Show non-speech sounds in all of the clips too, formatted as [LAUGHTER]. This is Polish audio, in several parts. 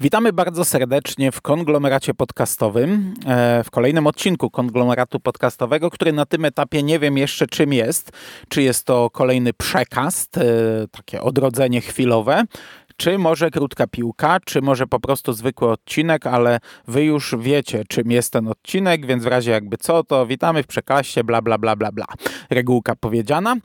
Witamy bardzo serdecznie w konglomeracie podcastowym, e, w kolejnym odcinku konglomeratu podcastowego, który na tym etapie nie wiem jeszcze czym jest. Czy jest to kolejny przekast, e, takie odrodzenie chwilowe, czy może krótka piłka, czy może po prostu zwykły odcinek, ale wy już wiecie, czym jest ten odcinek, więc w razie jakby co, to witamy w przekaście, bla, bla, bla, bla, bla. Regułka powiedziana.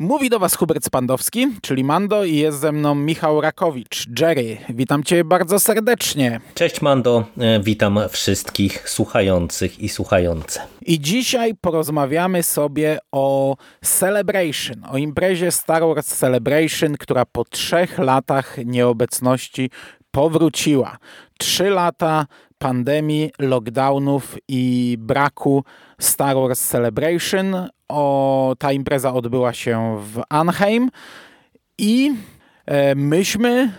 Mówi do Was Hubert Spandowski, czyli Mando i jest ze mną Michał Rakowicz. Jerry, witam Cię bardzo serdecznie. Cześć Mando, e, witam wszystkich słuchających i słuchające. I dzisiaj porozmawiamy sobie o Celebration, o imprezie Star Wars Celebration, która po trzech latach nieobecności powróciła. Trzy lata pandemii, lockdownów i braku Star Wars Celebration. O, ta impreza odbyła się w Anaheim i e, myśmy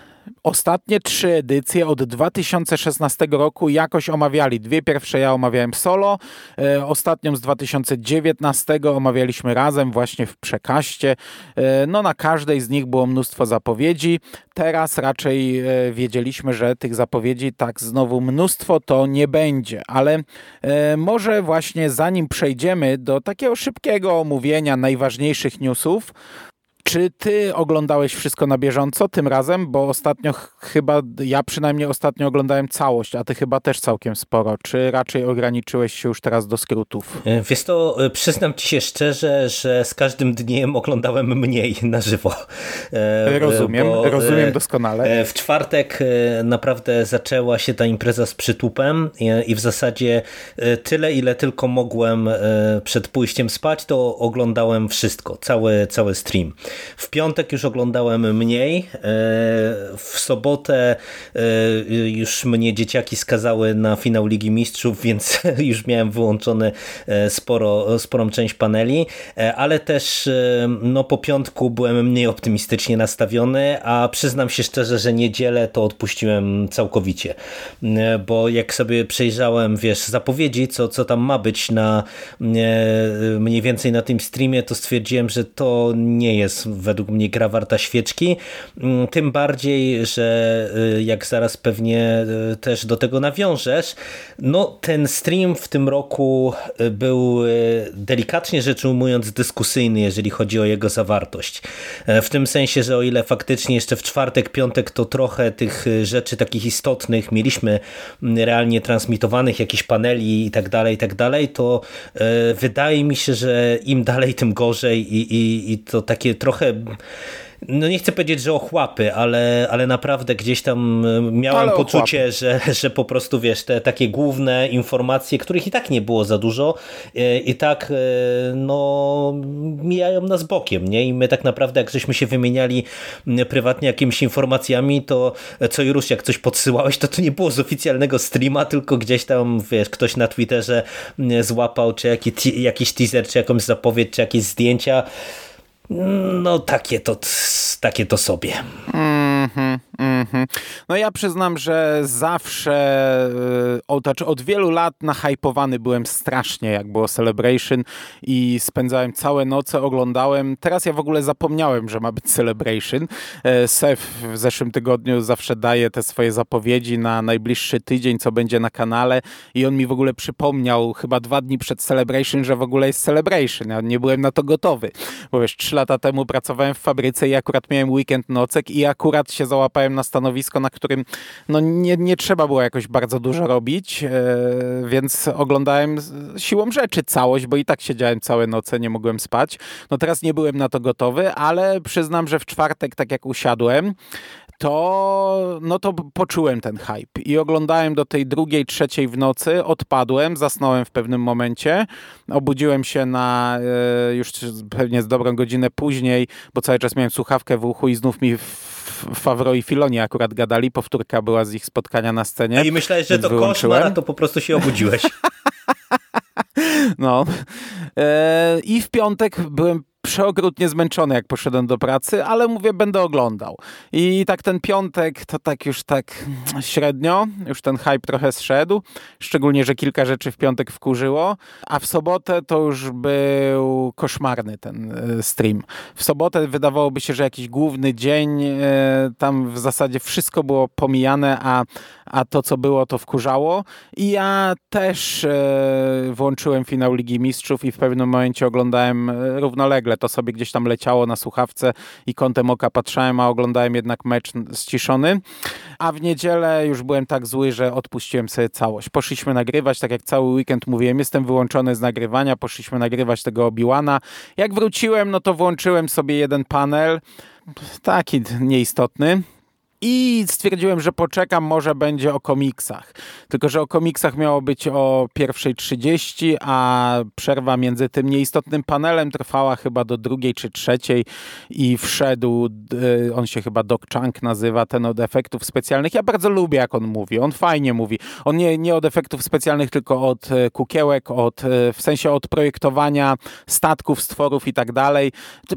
ostatnie trzy edycje od 2016 roku jakoś omawiali. Dwie pierwsze ja omawiałem solo, e, ostatnią z 2019 omawialiśmy razem właśnie w przekaście. E, no na każdej z nich było mnóstwo zapowiedzi. Teraz raczej e, wiedzieliśmy, że tych zapowiedzi tak znowu mnóstwo to nie będzie, ale e, może właśnie zanim przejdziemy do takiego szybkiego omówienia najważniejszych newsów, czy ty oglądałeś wszystko na bieżąco tym razem? Bo ostatnio ch- chyba, ja przynajmniej ostatnio oglądałem całość, a ty chyba też całkiem sporo. Czy raczej ograniczyłeś się już teraz do skrótów? E, Wiesz to, e, przyznam ci się szczerze, że z każdym dniem oglądałem mniej na żywo. E, Rozumiem, bo, rozumiem doskonale. W czwartek naprawdę zaczęła się ta impreza z przytupem i w zasadzie tyle, ile tylko mogłem przed pójściem spać, to oglądałem wszystko, cały, cały stream. W piątek już oglądałem mniej, e, w sobotę e, już mnie dzieciaki skazały na finał Ligi Mistrzów, [LAUGHS] więc już miałem wyłączone e, sporo, sporą część paneli, ale też no, po piątku byłem mniej optymistycznie nastawiony, a przyznam się szczerze, że niedzielę to odpuściłem całkowicie, bo jak sobie przejrzałem, wiesz, zapowiedzi, co, co tam ma być na mniej więcej na tym streamie, to stwierdziłem, że to nie jest według mnie gra warta świeczki, Mm, tym bardziej, że y, jak zaraz pewnie y, też do tego nawiążesz, no ten stream w tym roku y, był delikatnie rzecz ujmując dyskusyjny, jeżeli chodzi o jego zawartość. E, W tym sensie, że o ile faktycznie jeszcze w czwartek, piątek to trochę tych rzeczy takich istotnych mieliśmy mm, realnie transmitowanych, jakichś paneli i tak dalej, i tak dalej, to e, wydaje mi się, że im dalej, tym gorzej i, i, i to takie trochę no nie chcę powiedzieć, że ochłapy, ale, ale naprawdę gdzieś tam e, miałem Ale poczucie, że, że po prostu wiesz, te takie główne informacje, których i tak nie było za dużo e, i tak e, no mijają nas bokiem, nie? I my tak naprawdę jak żeśmy się wymieniali prywatnie jakimiś informacjami, to co i rusz jak coś podsyłałeś, to to nie było z oficjalnego streama, tylko gdzieś tam wiesz, ktoś na Twitterze złapał, czy jaki, jakiś teaser, czy jakąś zapowiedź, czy jakieś zdjęcia. No takie to, takie to sobie. Mhm, mhm. No ja przyznam, że zawsze, y, o, znaczy od wielu lat nahypowany byłem strasznie, jak było Celebration i spędzałem całe noce, oglądałem. Teraz ja w ogóle zapomniałem, że ma być Celebration. E, Sef w zeszłym tygodniu zawsze daje te swoje zapowiedzi na najbliższy tydzień, co będzie na kanale i on mi w ogóle przypomniał chyba dwa dni przed Celebration, że w ogóle jest Celebration. Ja nie byłem na to gotowy, bo wiesz, trzy lata temu pracowałem w fabryce i akurat miałem weekend nocek i akurat się załapałem na stanowisko, na którym no nie, nie trzeba było jakoś bardzo dużo robić, e, więc oglądałem siłą rzeczy całość, bo i tak siedziałem całe noce, nie mogłem spać. No teraz nie byłem na to gotowy, ale przyznam, że w czwartek, tak jak usiadłem, to, no to poczułem ten hype i oglądałem do tej drugiej, trzeciej w nocy, odpadłem, zasnąłem w pewnym momencie, obudziłem się na e, już pewnie z dobrą godzinę później, bo cały czas miałem słuchawkę w uchu i znów mi w- Favro i Filoni akurat gadali, powtórka była z ich spotkania na scenie. I myślałeś, że to wyłączyłem. koszmar, a to po prostu się obudziłeś. [LAUGHS] No. E, I w piątek byłem przeokrutnie zmęczony, jak poszedłem do pracy, ale mówię, będę oglądał. I tak ten piątek to tak już tak średnio, już ten hype trochę zszedł, szczególnie, że kilka rzeczy w piątek wkurzyło, a w sobotę to już był koszmarny ten e, stream. W sobotę wydawałoby się, że jakiś główny dzień, e, tam w zasadzie wszystko było pomijane, a, a to co było to wkurzało i ja też e, włączyłem finał Ligi Mistrzów i w pewnym momencie oglądałem równolegle, to sobie gdzieś tam leciało na słuchawce i kątem oka patrzałem, a oglądałem jednak mecz ściszony, a w niedzielę już byłem tak zły, że odpuściłem sobie całość. Poszliśmy nagrywać, tak jak cały weekend mówiłem, jestem wyłączony z nagrywania, poszliśmy nagrywać tego Obiłana. Jak wróciłem, no to włączyłem sobie jeden panel, taki nieistotny, i stwierdziłem, że poczekam, może będzie o komiksach. Tylko, że o komiksach miało być o pierwszej 30, a przerwa między tym nieistotnym panelem trwała chyba do drugiej czy trzeciej i wszedł, y, on się chyba Doc Chunk nazywa, ten od efektów specjalnych. Ja bardzo lubię, jak on mówi. On fajnie mówi. On nie, nie od efektów specjalnych, tylko od y, kukiełek, od, y, w sensie od projektowania statków, stworów i tak dalej.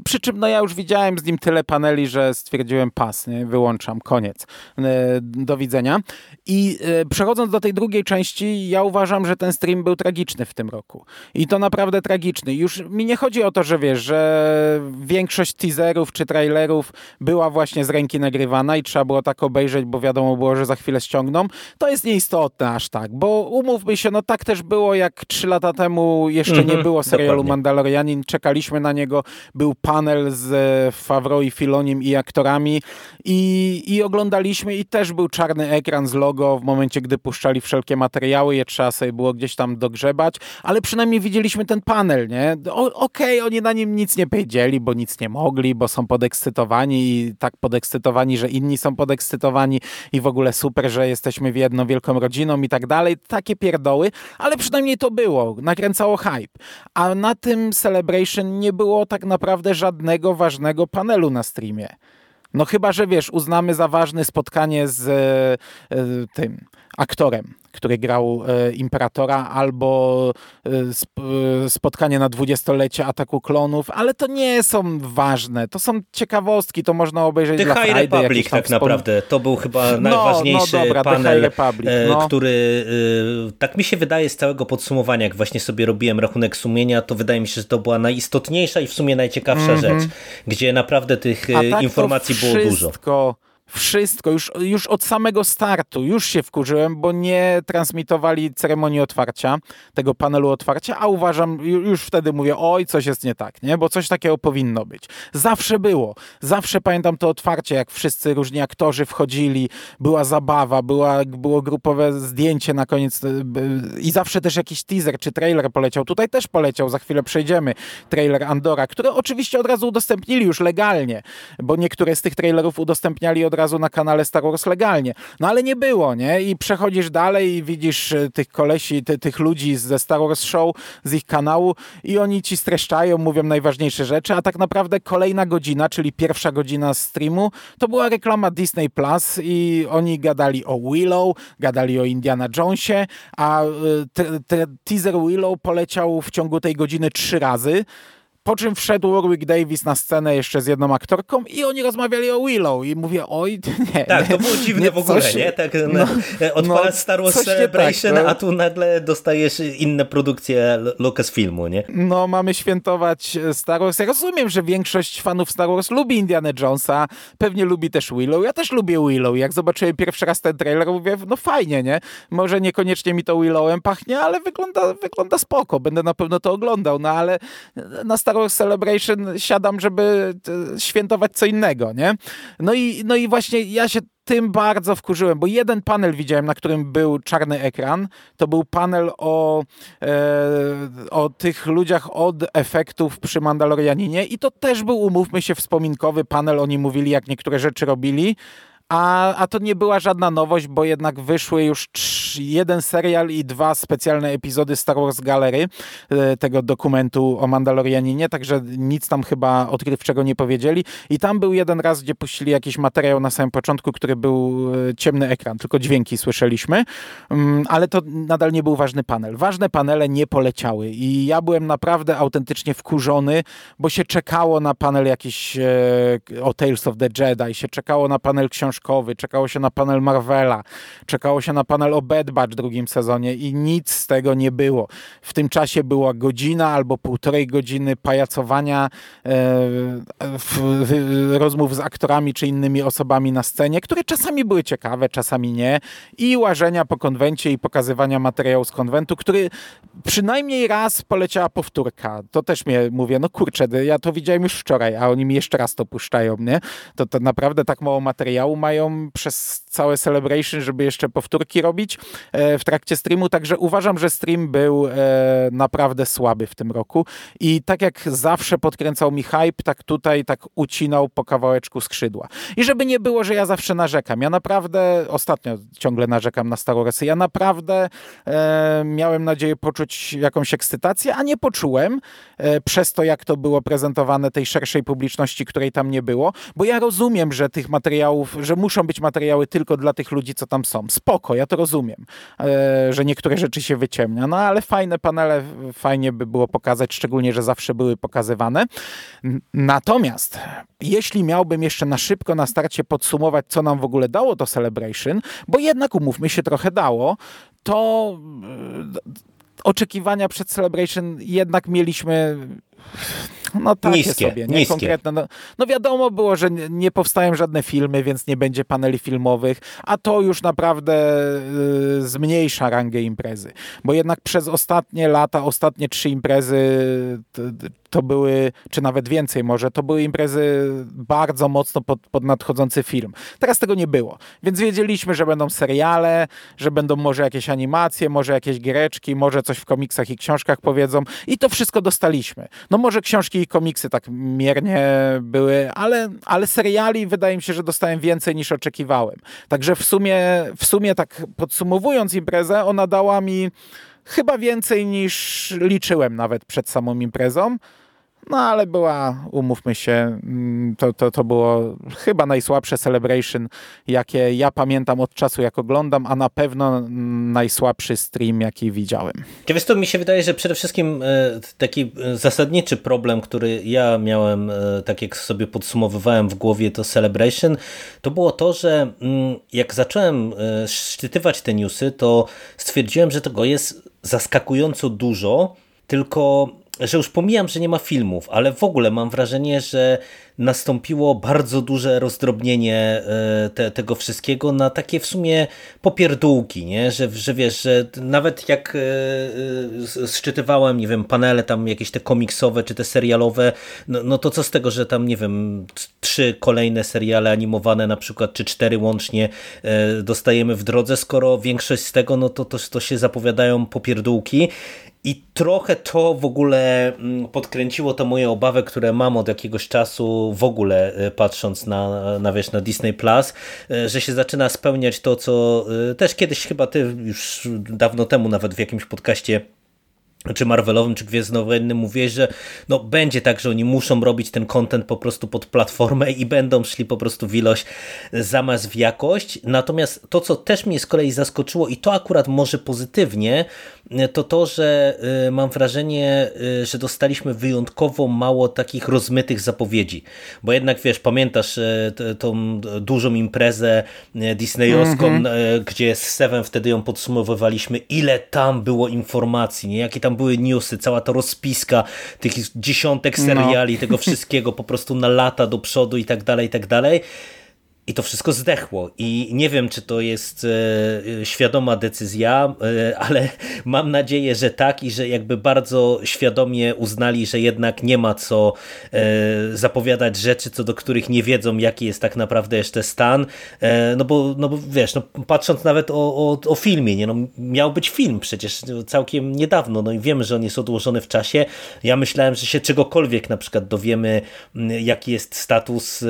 Przy czym no ja już widziałem z nim tyle paneli, że stwierdziłem pas, nie? wyłączam koniec. E, do widzenia. I e, przechodząc do tej drugiej części, ja uważam, że ten stream był tragiczny w tym roku. I to naprawdę tragiczny. Już mi nie chodzi o to, że wiesz, że większość teaserów czy trailerów była właśnie z ręki nagrywana i trzeba było tak obejrzeć, bo wiadomo było, że za chwilę ściągną. To jest nieistotne aż tak, bo umówmy się, no tak też było jak trzy lata temu jeszcze mm -hmm, nie było serialu dokładnie. Mandalorianin, czekaliśmy na niego, był panel z Favreau i Filonim i aktorami i, i oglądaliśmy i też był czarny ekran z logo w momencie, gdy puszczali wszelkie materiały, je trzeba sobie było gdzieś tam dogrzebać, ale przynajmniej widzieliśmy ten panel, nie? Okej, okay, oni na nim nic nie powiedzieli, bo nic nie mogli, bo są podekscytowani i tak podekscytowani, że inni są podekscytowani i w ogóle super, że jesteśmy w jedną wielką rodziną i tak dalej. Takie pierdoły, ale przynajmniej to było. Nakręcało hype. A na tym Celebration nie było tak naprawdę żadnego ważnego panelu na streamie. No chyba, że wiesz, uznamy za ważne spotkanie z e, e, tym aktorem który grał e, Imperatora, albo e, e, spotkanie na dwudziestolecie Ataku Klonów, ale to nie są ważne, to są ciekawostki, to można obejrzeć The dla High Friday, Republic tak naprawdę, to był chyba no, najważniejszy no, dobra, panel, Republic, no. który tak mi się wydaje z całego podsumowania, jak właśnie sobie robiłem rachunek sumienia, to wydaje mi się, że to była najistotniejsza i w sumie najciekawsza mm -hmm. rzecz, gdzie naprawdę tych tak informacji było dużo wszystko, już, już od samego startu, już się wkurzyłem, bo nie transmitowali ceremonii otwarcia, tego panelu otwarcia, a uważam, już wtedy mówię, oj, coś jest nie tak, nie? Bo coś takiego powinno być. Zawsze było. Zawsze pamiętam to otwarcie, jak wszyscy różni aktorzy wchodzili, była zabawa, była, było grupowe zdjęcie na koniec y, i zawsze też jakiś teaser czy trailer poleciał. Tutaj też poleciał, za chwilę przejdziemy. Trailer Andora, który oczywiście od razu udostępnili już legalnie, bo niektóre z tych trailerów udostępniali od razu razu na kanale Star Wars legalnie. No ale nie było, nie? I przechodzisz dalej i widzisz e, tych kolesi, ty, tych ludzi ze Star Wars Show, z ich kanału i oni ci streszczają, mówią najważniejsze rzeczy, a tak naprawdę kolejna godzina, czyli pierwsza godzina streamu, to była reklama Disney Plus i oni gadali o Willow, gadali o Indiana Jonesie, a e, te, te teaser Willow poleciał w ciągu tej godziny trzy razy. Po czym wszedł Warwick Davis na scenę jeszcze z jedną aktorką i oni rozmawiali o Willow i mówię, oj, [LAUGHS] nie. Tak, to było dziwne nie, w ogóle, coś, nie? Tak, no, odpalasz no, Star Wars Celebration, tak, no. a tu nagle dostajesz inne produkcje Lucasfilmu, nie? No, mamy świętować Star Wars. Ja rozumiem, że większość fanów Star Wars lubi Indiana Jonesa, pewnie lubi też Willow. Ja też lubię Willow. Jak zobaczyłem pierwszy raz ten trailer, mówię, no fajnie, nie? Może niekoniecznie mi to Willowem pachnie, ale wygląda, wygląda spoko. Będę na pewno to oglądał, no ale na Star Star Wars Celebration siadam, żeby e, świętować co innego, nie? No i, no i właśnie ja się tym bardzo wkurzyłem, bo jeden panel widziałem, na którym był czarny ekran. To był panel o, e, o tych ludziach od efektów przy Mandalorianinie i to też był, umówmy się, wspominkowy panel. Oni mówili, jak niektóre rzeczy robili, a, a to nie była żadna nowość, bo jednak wyszły już jeden serial i dwa specjalne epizody Star Wars Gallery, e, tego dokumentu o Mandalorianinie, także nic tam chyba odkrywczego nie powiedzieli. I tam był jeden raz, gdzie puścili jakiś materiał na samym początku, który był e, ciemny ekran, tylko dźwięki słyszeliśmy, mm, ale to nadal nie był ważny panel. Ważne panele nie poleciały i ja byłem naprawdę autentycznie wkurzony, bo się czekało na panel jakiś e, o Tales of the Jedi, się czekało na panel książkowy, czekało się na panel Marvela, czekało się na panel o Bad Batch w drugim sezonie i nic z tego nie było. W tym czasie była godzina albo półtorej godziny pajacowania, e, rozmów z aktorami czy innymi osobami na scenie, które czasami były ciekawe, czasami nie i łażenia po konwencie i pokazywania materiału z konwentu, który przynajmniej raz poleciała powtórka. To też mnie mówię, no kurczę, ja to widziałem już wczoraj, a oni mi jeszcze raz to puszczają, nie? To, to naprawdę tak mało materiału mają przez całe Celebration, żeby jeszcze powtórki robić e, w trakcie streamu, także uważam, że stream był e, naprawdę słaby w tym roku i tak jak zawsze podkręcał mi hype, tak tutaj tak ucinał po kawałeczku skrzydła. I żeby nie było, że ja zawsze narzekam. Ja naprawdę, ostatnio ciągle narzekam na Star Warsy, ja naprawdę e, miałem nadzieję poczuć jakąś ekscytację, a nie poczułem e, przez to, jak to było prezentowane tej szerszej publiczności, której tam nie było, bo ja rozumiem, że tych materiałów, że muszą być materiały tylko dla tych ludzi, co tam są. Spoko, ja to rozumiem, e, że niektóre rzeczy się wyciemnia, no ale fajne panele, fajnie by było pokazać, szczególnie, że zawsze były pokazywane. Natomiast jeśli miałbym jeszcze na szybko na starcie podsumować, co nam w ogóle dało to Celebration, bo jednak umówmy się trochę dało, to e, oczekiwania przed Celebration jednak mieliśmy no takie niskie, sobie, nie niskie. konkretne. No, no, wiadomo było, że nie, nie, powstają żadne filmy, więc nie będzie paneli filmowych, a to już naprawdę y, zmniejsza rangę imprezy. Bo jednak przez ostatnie lata, ostatnie trzy imprezy to były, czy nawet więcej może, to były imprezy bardzo mocno pod, pod nadchodzący film. Teraz tego nie było, więc wiedzieliśmy, że będą seriale, że będą może jakieś animacje, może jakieś giereczki, może coś w komiksach i książkach powiedzą i to wszystko dostaliśmy. No może książki i komiksy tak miernie były, ale, ale seriali wydaje mi się, że dostałem więcej niż oczekiwałem. Także w sumie, w sumie tak podsumowując imprezę, ona dała mi chyba więcej niż liczyłem nawet przed samą imprezą. No ale była, umówmy się, mm, to, to, to było chyba najsłabsze Celebration, jakie ja pamiętam od czasu, jak oglądam, a na pewno najsłabszy stream, jaki widziałem. Wiesz, to mi się wydaje, że przede wszystkim e, taki e, zasadniczy problem, który ja miałem, e, tak jak sobie podsumowywałem w głowie to Celebration, to było to, że mm, jak zacząłem szczytywać te newsy, to stwierdziłem, że tego jest zaskakująco dużo, tylko że już pomijam, że nie ma filmów, ale w ogóle mam wrażenie, że nastąpiło bardzo duże rozdrobnienie e, te, tego wszystkiego na takie w sumie popierdółki, nie? Że, że wiesz, że nawet jak e, szczytywałem, nie wiem, panele tam jakieś te komiksowe czy te serialowe, no, no to co z tego, że tam, nie wiem, trzy kolejne seriale animowane na przykład, czy cztery łącznie e, dostajemy w drodze, skoro większość z tego, no to, to, to się zapowiadają popierdółki i trochę to w ogóle mm, podkręciło to moje obawy, które mam od jakiegoś czasu w ogóle e, patrząc na, na, wiesz, na Disney Plus, e, że się zaczyna spełniać to, co e, też kiedyś chyba ty już dawno temu nawet w jakimś podcaście czy Marvelowym, czy Gwiezdnowojennym mówię, że no będzie tak, że oni muszą robić ten content po prostu pod platformę i będą szli po prostu w ilość zamiast w jakość. Natomiast to, co też mnie z kolei zaskoczyło i to akurat może pozytywnie, to to, że y, mam wrażenie, y, że dostaliśmy wyjątkowo mało takich rozmytych zapowiedzi. Bo jednak wiesz, pamiętasz y, tą dużą imprezę disneyowską, mm -hmm. gdzie z Seven wtedy ją podsumowywaliśmy, ile tam było informacji, nie? jakie tam były newsy, cała ta rozpiska tych dziesiątek seriali, no. tego wszystkiego po prostu na lata do przodu i tak dalej, i tak dalej. I to wszystko zdechło. I nie wiem, czy to jest e, świadoma decyzja, e, [LAUGHS] ale mam nadzieję, że tak i że jakby bardzo świadomie uznali, że jednak nie ma co e, zapowiadać rzeczy, co do których nie wiedzą, jaki jest tak naprawdę jeszcze stan. No bo, no bo wiesz, no, patrząc nawet o, o, o filmie, nie? No, miał być film przecież całkiem niedawno, no i wiemy, że on jest odłożony w czasie. Ja myślałem, że się czegokolwiek na przykład dowiemy, jaki jest status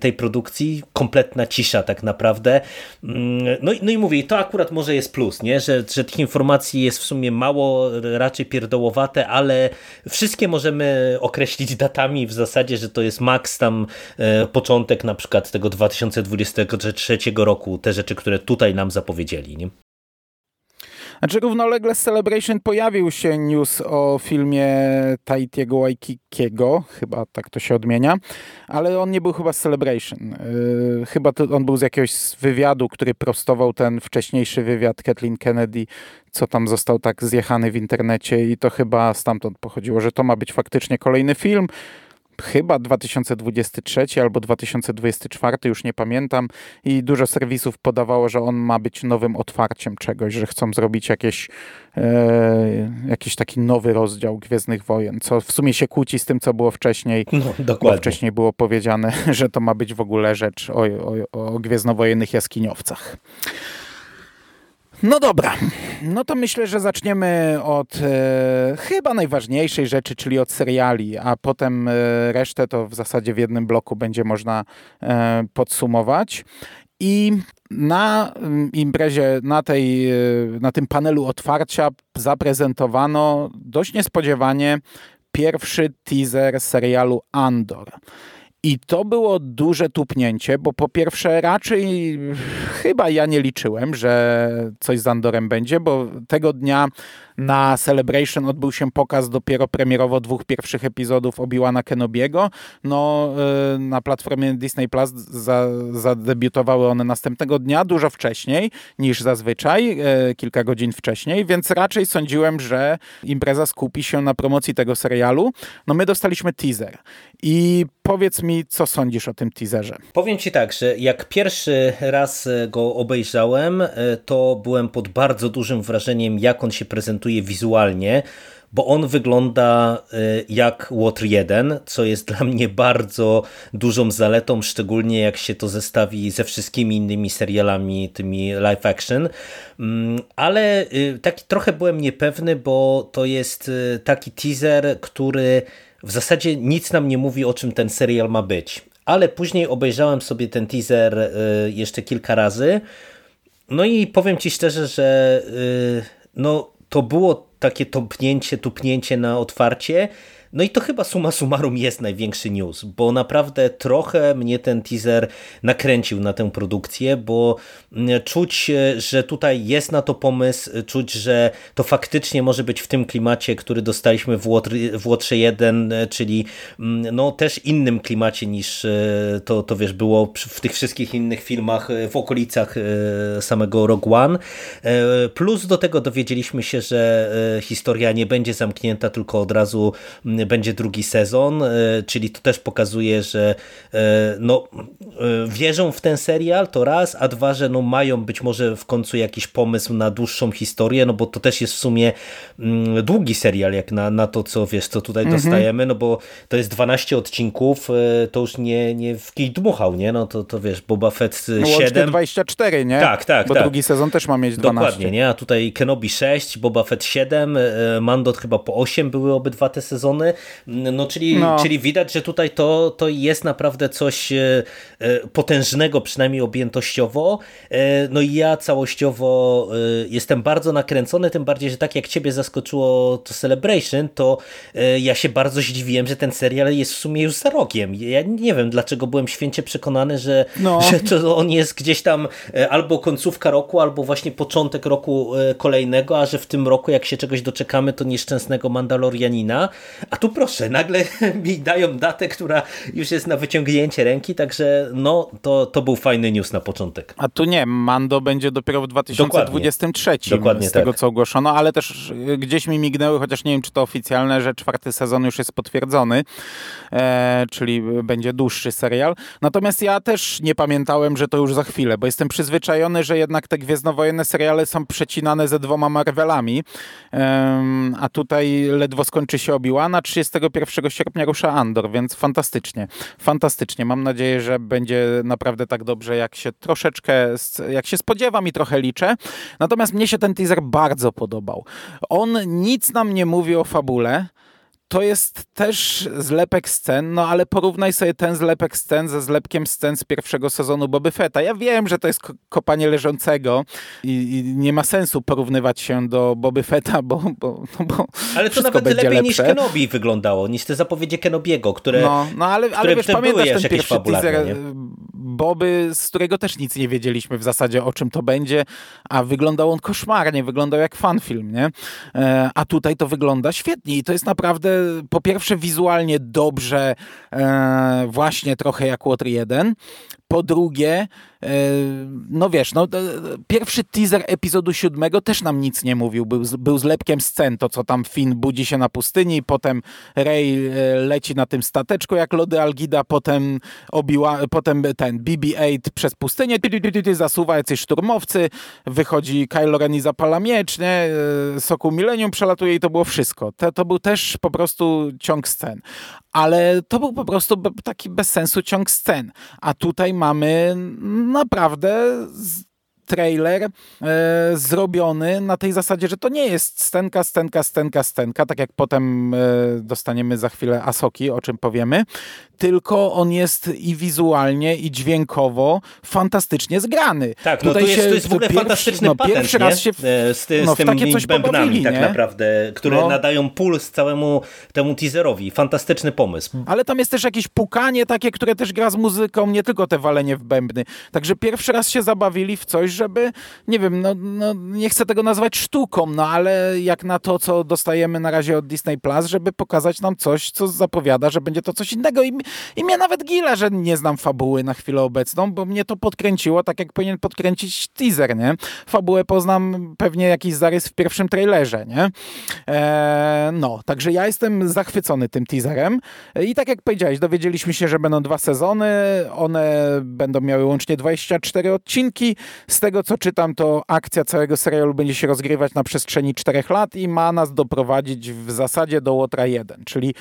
tej produkcji kompletna cisza tak naprawdę. Mm, no, no i mówię, to akurat może jest plus, nie? Że, że tych informacji jest w sumie mało, raczej pierdołowate, ale wszystkie możemy określić datami w zasadzie, że to jest maks tam e, początek na przykład tego 2023 roku, te rzeczy, które tutaj nam zapowiedzieli. Nie? Znaczy równolegle z Celebration pojawił się news o filmie Taitiego Waikikiego, chyba tak to się odmienia, ale on nie był chyba z Celebration. Yy, chyba to on był z jakiegoś wywiadu, który prostował ten wcześniejszy wywiad Kathleen Kennedy, co tam został tak zjechany w internecie i to chyba stamtąd pochodziło, że to ma być faktycznie kolejny film chyba 2023 albo 2024, już nie pamiętam. I dużo serwisów podawało, że on ma być nowym otwarciem czegoś, że chcą zrobić jakieś, e, jakiś taki nowy rozdział Gwiezdnych Wojen, co w sumie się kłóci z tym, co było wcześniej. No, dokładnie. Bo wcześniej było powiedziane, [LAUGHS] że to ma być w ogóle rzecz o, o, o gwiezdnowojennych jaskiniowcach. No dobra, no to myślę, że zaczniemy od e, chyba najważniejszej rzeczy, czyli od seriali, a potem e, resztę to w zasadzie w jednym bloku będzie można e, podsumować. I na mm, imprezie, na, tej, e, na tym panelu otwarcia zaprezentowano dość niespodziewanie pierwszy teaser serialu Andor. I to było duże tupnięcie, bo po pierwsze raczej chyba ja nie liczyłem, że coś z Andorem będzie, bo tego dnia na Celebration odbył się pokaz dopiero premierowo dwóch pierwszych epizodów Obi-Wana Kenobiego. No, y, na platformie Disney Plus za, zadebiutowały one następnego dnia, dużo wcześniej niż zazwyczaj, y, kilka godzin wcześniej, więc raczej sądziłem, że impreza skupi się na promocji tego serialu. No my dostaliśmy teaser i powiedz mi, co sądzisz o tym teaserze? Powiem ci tak, że jak pierwszy raz go obejrzałem, y, to byłem pod bardzo dużym wrażeniem, jak on się prezentuje prezentuje wizualnie, bo on wygląda y, jak Water 1, co jest dla mnie bardzo dużą zaletą, szczególnie jak się to zestawi ze wszystkimi innymi serialami, tymi live action. Mm, ale y, taki trochę byłem niepewny, bo to jest y, taki teaser, który w zasadzie nic nam nie mówi, o czym ten serial ma być. Ale później obejrzałem sobie ten teaser jeszcze kilka razy. No i powiem ci szczerze, że no to było takie topnięcie, tupnięcie na otwarcie no i to chyba suma summarum jest największy news, bo naprawdę trochę mnie ten teaser nakręcił na tę produkcję, bo mm, czuć, e, że tutaj jest na to pomysł, czuć, że to faktycznie może być w tym klimacie, który dostaliśmy w, Łotr, w Łotrze 1, e, czyli mm, no też innym klimacie niż e, to, to wiesz, było w tych wszystkich innych filmach w okolicach samego Rogue One. Plus do tego dowiedzieliśmy się, że historia nie będzie zamknięta, tylko od razu mm, będzie drugi sezon, e, czyli to też pokazuje, że e, no, wierzą w ten serial, to raz, a dwa, że no, mają być może w końcu jakiś pomysł na dłuższą historię, no bo to też jest w sumie mm, długi serial, jak na, na to, co wiesz, co tutaj mhm. dostajemy, no bo to jest 12 odcinków, to już nie, nie w kij dmuchał, nie? No to, to wiesz, Boba Fett 7. No, 24, nie? Tak, tak, Bo tak. drugi sezon też ma mieć 12. Dokładnie, nie? A tutaj Kenobi 6, Boba Fett 7, Mandot chyba po 8 były obydwa te sezony, no, czyli, no. czyli widać, że tutaj to, to jest naprawdę coś e, e, potężnego, przynajmniej objętościowo. E, no i ja całościowo jestem bardzo nakręcony, tym bardziej, że tak jak ciebie zaskoczyło to Celebration, to ja się bardzo zdziwiłem, że ten serial jest w sumie już za rogiem. Ja nie wiem, dlaczego byłem święcie przekonany, że, no. [LAUGHS] że to on jest gdzieś tam albo końcówka roku, albo właśnie początek roku kolejnego, a że w tym roku, jak się czegoś doczekamy, to nieszczęsnego Mandalorianina. A tu proszę, nagle [LAUGHS] mi dają datę, która już jest na wyciągnięcie ręki, także no, to, to był fajny news na początek. A tu nie, Mando będzie dopiero w 2023, Dokładnie, Dokładnie z tego tak. co ogłoszono, ale też gdzieś mi mignęły, chociaż nie wiem, czy to oficjalne, że czwarty sezon już jest potwierdzony, e, czyli będzie dłuższy serial. Natomiast ja też nie pamiętałem, że to już za chwilę, bo jestem przyzwyczajony, że jednak te gwiezdnowojenne seriale są przecinane ze dwoma Marvelami, e, a tutaj ledwo skończy się Obi-Wan, 31 sierpnia rusza Andor, więc fantastycznie. Fantastycznie. Mam nadzieję, że będzie naprawdę tak dobrze, jak się troszeczkę, jak się spodziewam i trochę liczę. Natomiast mnie się ten teaser bardzo podobał. On nic nam nie mówi o fabule, to jest też zlepek scen, no ale porównaj sobie ten zlepek scen ze zlepkiem scen z pierwszego sezonu Boby Fetta. Ja wiem, że to jest kopanie leżącego i, i nie ma sensu porównywać się do Boby Fetta, bo, bo, no bo Ale to nawet lepiej lepsze. niż Kenobi wyglądało, niż te zapowiedzi Kenobiego, które No, no ale, ale wiesz, pamiętasz ten pierwszy teaser nie? Boby, z którego też nic nie wiedzieliśmy w zasadzie o czym to będzie, a wyglądał on koszmarnie, wyglądał jak fanfilm, nie? E, a tutaj to wygląda świetnie i to jest naprawdę po pierwsze wizualnie dobrze, e, właśnie trochę jak Water 1, po drugie, e, no wiesz, no, pierwszy teaser epizodu siódmego też nam nic nie mówił. Był, był zlepkiem scen, to co tam Finn budzi się na pustyni, potem Rey e, leci na tym stateczku jak lody Algida, potem obiła, potem ten BB-8 przez pustynię zasuwa jacyś szturmowcy, wychodzi Kylo Ren i zapala miecz, nie? E, Soku Millennium przelatuje i to było wszystko. To, to był też po prostu ciąg scen. Ale to był po prostu taki bez sensu ciąg scen. A tutaj mamy naprawdę trailer e, zrobiony na tej zasadzie, że to nie jest stenka, stenka, stenka, stenka, tak jak potem e, dostaniemy za chwilę Asoki, o czym powiemy, tylko on jest i wizualnie, i dźwiękowo fantastycznie zgrany. Tak, no Tutaj to, jest, to jest w ogóle pierwszy, fantastyczny no, patent, pierwszy raz się w, e, z, ty, no, z tymi coś bębnami tak naprawdę, które no. nadają puls całemu temu teaserowi. Fantastyczny pomysł. Ale tam jest też jakieś pukanie takie, które też gra z muzyką, nie tylko te walenie w bębny. Także pierwszy raz się zabawili w coś, żeby, nie wiem, no, no, nie chcę tego nazwać sztuką, no ale jak na to, co dostajemy na razie od Disney Plus, żeby pokazać nam coś, co zapowiada, że będzie to coś innego. I, i mnie nawet gila, że nie znam fabuły na chwilę obecną, bo mnie to podkręciło tak, jak powinien podkręcić teaser, nie? Fabułę poznam pewnie jakiś zarys w pierwszym trailerze, nie? Eee, no, także ja jestem zachwycony tym teaserem i tak jak powiedziałeś, dowiedzieliśmy się, że będą dwa sezony, one będą miały łącznie 24 odcinki, z tego co czytam, to akcja całego serialu będzie się rozgrywać na przestrzeni czterech lat i ma nas doprowadzić w zasadzie do Łotra 1, czyli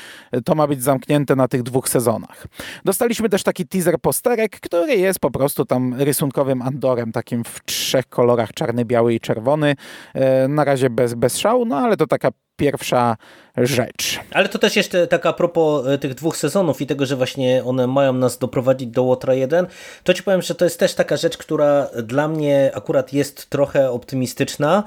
to ma być zamknięte na tych dwóch sezonach. Dostaliśmy też taki teaser posterek, który jest po prostu tam rysunkowym Andorem, takim w trzech kolorach, czarny, biały i czerwony. E, na razie bez, bez szału, no ale to taka pierwsza rzecz. Ale to też jeszcze tak a propos e, tych dwóch sezonów i tego, że właśnie one mają nas doprowadzić do Łotra 1, to ci powiem, że to jest też taka rzecz, która dla mnie akurat jest trochę optymistyczna,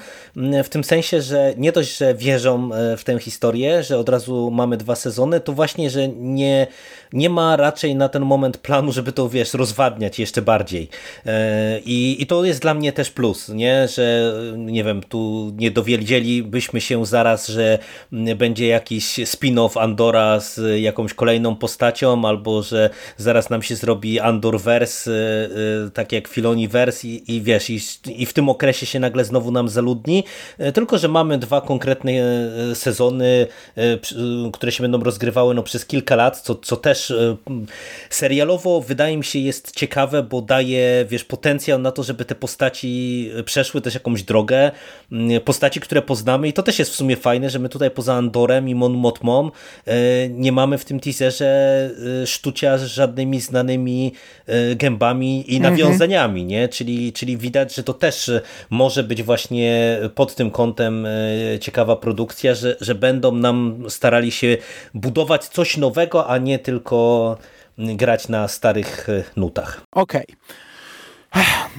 w tym sensie, że nie dość, że wierzą e, w tę historię, że od razu mamy dwa sezony, to właśnie, że nie, nie ma raczej na ten moment planu, żeby to, wiesz, rozwadniać jeszcze bardziej. E, I, i to jest dla mnie też plus, nie? że nie wiem, tu nie dowiedzielibyśmy się zaraz, że będzie będzie jakiś spin-off Andora z jakąś kolejną postacią, albo że zaraz nam się zrobi Andorverse, y, y, tak jak Filoniverse i, i wiesz, i, i w tym okresie się nagle znowu nam zaludni, y, tylko że mamy dwa konkretne sezony, które się będą rozgrywały no, przez kilka lat, co, co też serialowo wydaje mi się jest ciekawe, bo daje, wiesz, potencjał na to, żeby te postaci przeszły też jakąś drogę, postaci, które poznamy i to też jest w sumie fajne, że my tutaj poza Andorem i Mon Motmom e, nie mamy w tym teaserze e, sztucia z żadnymi znanymi e, gębami i mhm. nawiązaniami, nie? Czyli, czyli widać, że to też może być właśnie pod tym kątem ciekawa produkcja, że, że będą nam starali się budować coś nowego, a nie tylko grać na starych nutach. Okej. Okay.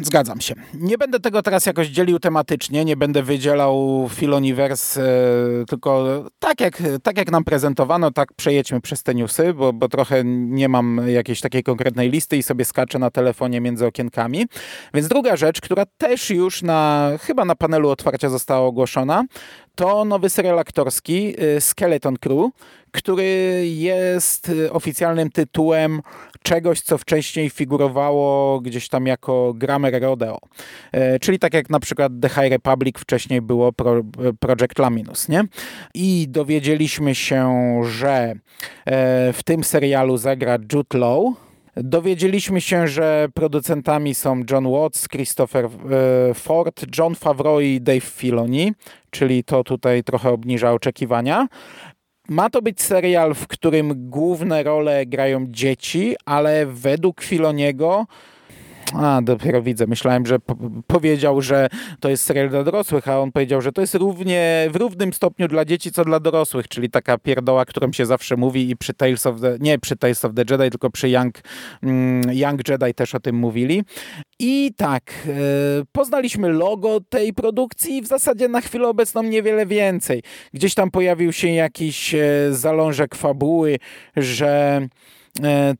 Zgadzam się. Nie będę tego teraz jakoś dzielił tematycznie, nie będę wydzielał Filoniverse, tylko tak jak, tak jak nam prezentowano, tak przejedźmy przez te newsy, bo, bo trochę nie mam jakiejś takiej konkretnej listy i sobie skaczę na telefonie między okienkami. Więc druga rzecz, która też już na, chyba na panelu otwarcia została ogłoszona, to nowy serial aktorski y, Skeleton Crew, który jest y, oficjalnym tytułem czegoś, co wcześniej figurowało gdzieś tam jako Grammar Rodeo. E, czyli tak jak na przykład The High Republic wcześniej było Pro, Project Laminus, nie? I dowiedzieliśmy się, że w tym serialu zagra Jude Law, Dowiedzieliśmy się, że producentami są John Watts, Christopher e, Ford, John Favreau i Dave Filoni, czyli to tutaj trochę obniża oczekiwania. Ma to być serial, w którym główne role grają dzieci, ale według Filoniego A, dopiero widzę. Myślałem, że po powiedział, że to jest serial dla dorosłych, a on powiedział, że to jest równie, w równym stopniu dla dzieci, co dla dorosłych, czyli taka pierdoła, którą się zawsze mówi i przy Tales of the, nie przy Tales of the Jedi, tylko przy Young, mm, Young Jedi też o tym mówili. I tak, e, poznaliśmy logo tej produkcji w zasadzie na chwilę obecną niewiele więcej. Gdzieś tam pojawił się jakiś e, zalążek fabuły, że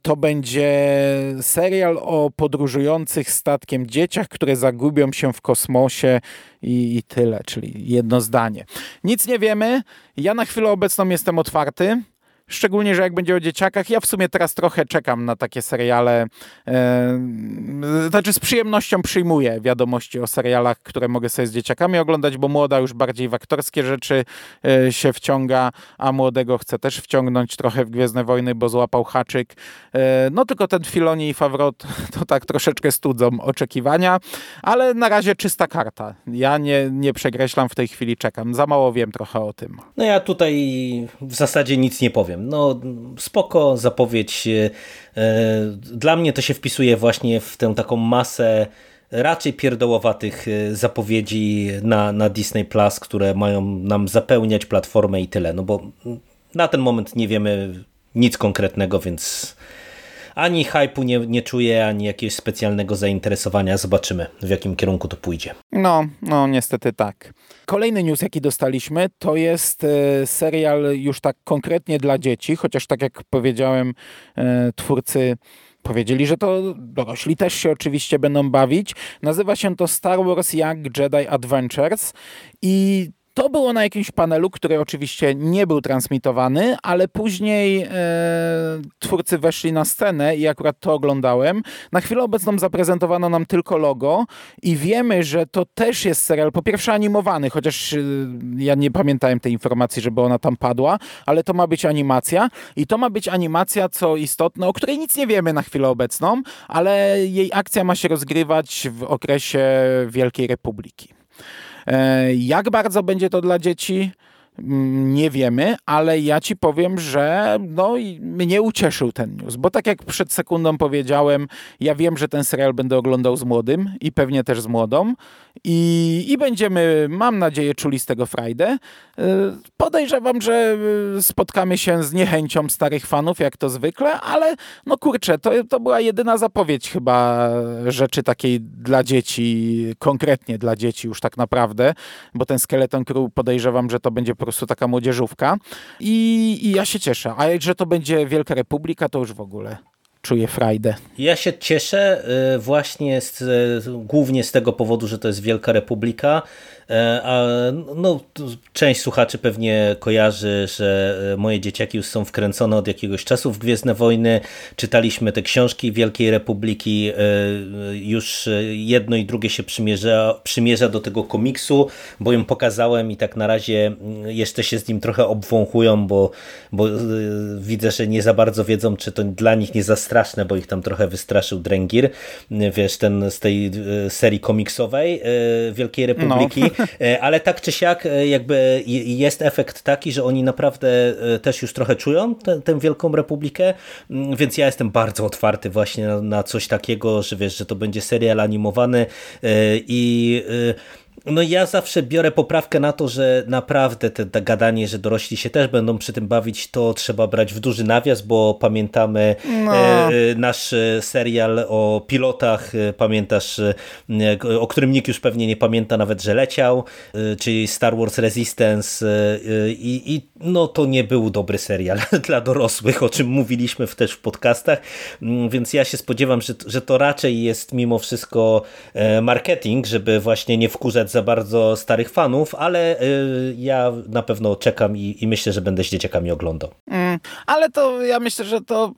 to będzie serial o podróżujących statkiem dzieciach, które zagubią się w kosmosie i, i tyle, czyli jedno zdanie. Nic nie wiemy. Ja na chwilę obecną jestem otwarty. Szczególnie, że jak będzie o dzieciakach, ja w sumie teraz trochę czekam na takie seriale. Znaczy z przyjemnością przyjmuję wiadomości o serialach, które mogę sobie z dzieciakami oglądać, bo młoda już bardziej w aktorskie rzeczy e, się wciąga, a młodego chce też wciągnąć trochę w Gwiezdne Wojny, bo złapał haczyk. E, no tylko ten Filoni i Favreau [LAUGHS] to tak troszeczkę studzą oczekiwania, ale na razie czysta karta. Ja nie, nie przekreślam w tej chwili, czekam. Za mało wiem trochę o tym. No ja tutaj w zasadzie nic nie powiem no spoko, zapowiedź. E, e, dla mnie to się wpisuje właśnie w tę taką masę raczej pierdołowatych e, zapowiedzi na, na Disney Plus, które mają nam zapełniać platformę i tyle. No bo na ten moment nie wiemy nic konkretnego, więc ani hypu nie, nie czuję, ani jakiegoś specjalnego zainteresowania. Zobaczymy, w jakim kierunku to pójdzie. No, no niestety tak. Kolejny news, jaki dostaliśmy, to jest e, serial już tak konkretnie dla dzieci, chociaż tak jak powiedziałem, e, twórcy Powiedzieli, że to dorośli też się oczywiście będą bawić. Nazywa się to Star Wars Young Jedi Adventures i to było na jakimś panelu, który oczywiście nie był transmitowany, ale później e, twórcy weszli na scenę i akurat to oglądałem. Na chwilę obecną zaprezentowano nam tylko logo i wiemy, że to też jest serial, po pierwsze animowany, chociaż e, ja nie pamiętałem tej informacji, żeby ona tam padła, ale to ma być animacja i to ma być animacja, co istotne, o której nic nie wiemy na chwilę obecną, ale jej akcja ma się rozgrywać w okresie Wielkiej Republiki. E, jak bardzo będzie to dla dzieci? Mm, nie wiemy, ale ja ci powiem, że no, mnie ucieszył ten news, bo tak jak przed sekundą powiedziałem, ja wiem, że ten serial będę oglądał z młodym i pewnie też z młodą i, i będziemy, mam nadzieję, czuli z tego frajdę. Y, podejrzewam, że y, spotkamy się z niechęcią starych fanów, jak to zwykle, ale no kurczę, to, to była jedyna zapowiedź chyba rzeczy takiej dla dzieci, konkretnie dla dzieci już tak naprawdę, bo ten Skeleton Crew podejrzewam, że to będzie po prostu taka młodzieżówka i, i ja się cieszę. A że to będzie Wielka Republika, to już w ogóle czuję frajdę. Ja się cieszę y, właśnie z, głównie z tego powodu, że to jest Wielka Republika, a no, część słuchaczy pewnie kojarzy, że e, moje dzieciaki już są wkręcone od jakiegoś czasu w Gwiezdne Wojny. Czytaliśmy te książki Wielkiej Republiki. E, już jedno i drugie się przymierza, przymierza do tego komiksu, bo im pokazałem i tak na razie jeszcze się z nim trochę obwąchują, bo, bo widzę, że nie za bardzo wiedzą, czy to dla nich nie za straszne, bo ich tam trochę wystraszył Drengir, wiesz, ten z tej serii komiksowej Wielkiej Republiki. No. [LAUGHS] E, ale tak czy siak e, jakby jest efekt taki, że oni naprawdę e, też już trochę czują tę, tę Wielką Republikę, mm, więc ja jestem bardzo otwarty właśnie na, na coś takiego, że wiesz, że to będzie serial animowany i no ja zawsze biorę poprawkę na to, że naprawdę te, te, gadanie, że dorośli się też będą przy tym bawić, to trzeba brać w duży nawias, bo pamiętamy no. e, nasz serial o pilotach, e, pamiętasz, e, o którym nikt już pewnie nie pamięta nawet, że leciał, e, czyli Star Wars Resistance e, e, i, no to nie był dobry serial [LAUGHS] dla dorosłych, o czym mówiliśmy też w podcastach, mm, więc ja się spodziewam, że, że to raczej jest mimo wszystko marketing, żeby właśnie nie wkurzać za bardzo starych fanów, ale y, ja na pewno czekam i, i myślę, że będę z dzieciakami oglądał. Mm, ale to ja myślę, że to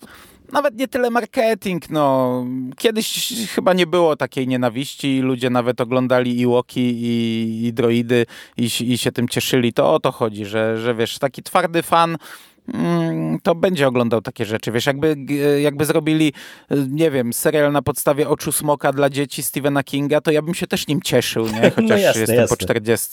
nawet nie tyle marketing, no. Kiedyś chyba nie było takiej nienawiści, ludzie nawet oglądali i Łoki i, i droidy i, i się tym cieszyli. To o to chodzi, że, że wiesz, taki twardy fan to będzie oglądał takie rzeczy. Wiesz, jakby, jakby zrobili, nie wiem, serial na podstawie Oczu Smoka dla dzieci Stephena Kinga, to ja bym się też nim cieszył, nie? [LAUGHS] Chociaż no jasne, jestem jasne. po 40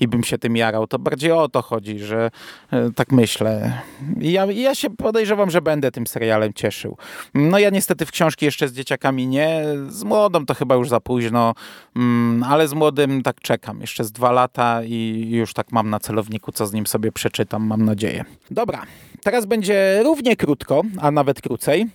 i bym się tym jarał. To bardziej o to chodzi, że e, tak myślę. I ja, ja się podejrzewam, że będę tym serialem cieszył. No ja niestety w książki jeszcze z dzieciakami nie. Z młodą to chyba już za późno, mm, ale z młodym tak czekam. Jeszcze z dwa lata i już tak mam na celowniku, co z nim sobie przeczytam, mam nadzieję. Dobra, teraz będzie równie krótko, a nawet krócej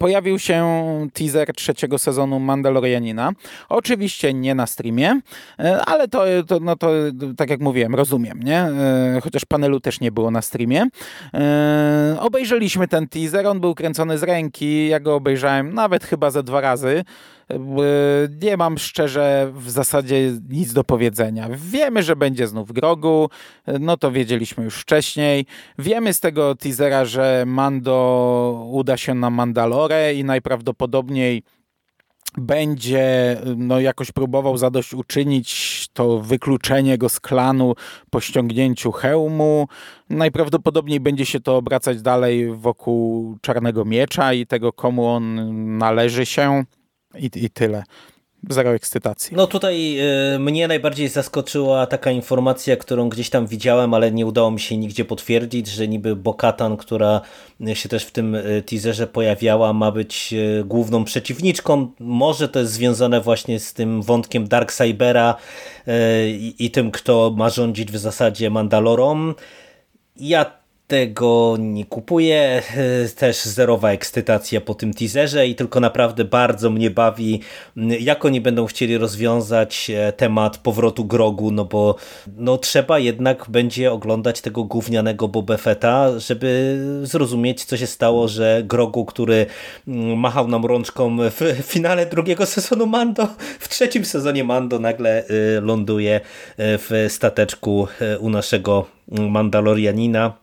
pojawił się teaser trzeciego sezonu Mandalorianina. Oczywiście nie na streamie, e, ale to, to, no to tak jak mówiłem, rozumiem, nie? E, chociaż panelu też nie było na streamie. E, obejrzeliśmy ten teaser, on był kręcony z ręki, ja go obejrzałem nawet chyba ze dwa razy. Nie mam szczerze w zasadzie nic do powiedzenia. Wiemy, że będzie znów Grogu, no to wiedzieliśmy już wcześniej. Wiemy z tego teasera, że Mando uda się na Mandalore i najprawdopodobniej będzie no, jakoś próbował zadośćuczynić to wykluczenie go z klanu po ściągnięciu hełmu. Najprawdopodobniej będzie się to obracać dalej wokół Czarnego Miecza i tego, komu on należy się. I, I tyle. Zero ekscytacji. No tutaj y, mnie najbardziej zaskoczyła taka informacja, którą gdzieś tam widziałem, ale nie udało mi się nigdzie potwierdzić, że niby Bokatan, która się też w tym y, teaserze pojawiała, ma być y, główną przeciwniczką. Może to jest związane właśnie z tym wątkiem Dark Cybera i, i tym, kto ma rządzić w zasadzie Mandalorą. Ja tego nie kupuję. [LAUGHS] Też zerowa ekscytacja po tym teaserze i tylko naprawdę bardzo mnie bawi, jak oni będą chcieli rozwiązać e, temat powrotu Grogu, no bo no trzeba jednak będzie oglądać tego gównianego Boba Fetta, żeby zrozumieć, co się stało, że Grogu, który mm, machał nam rączką w [LAUGHS] finale drugiego sezonu Mando, w trzecim sezonie Mando nagle y, ląduje y, w stateczku y, u naszego Mandalorianina E,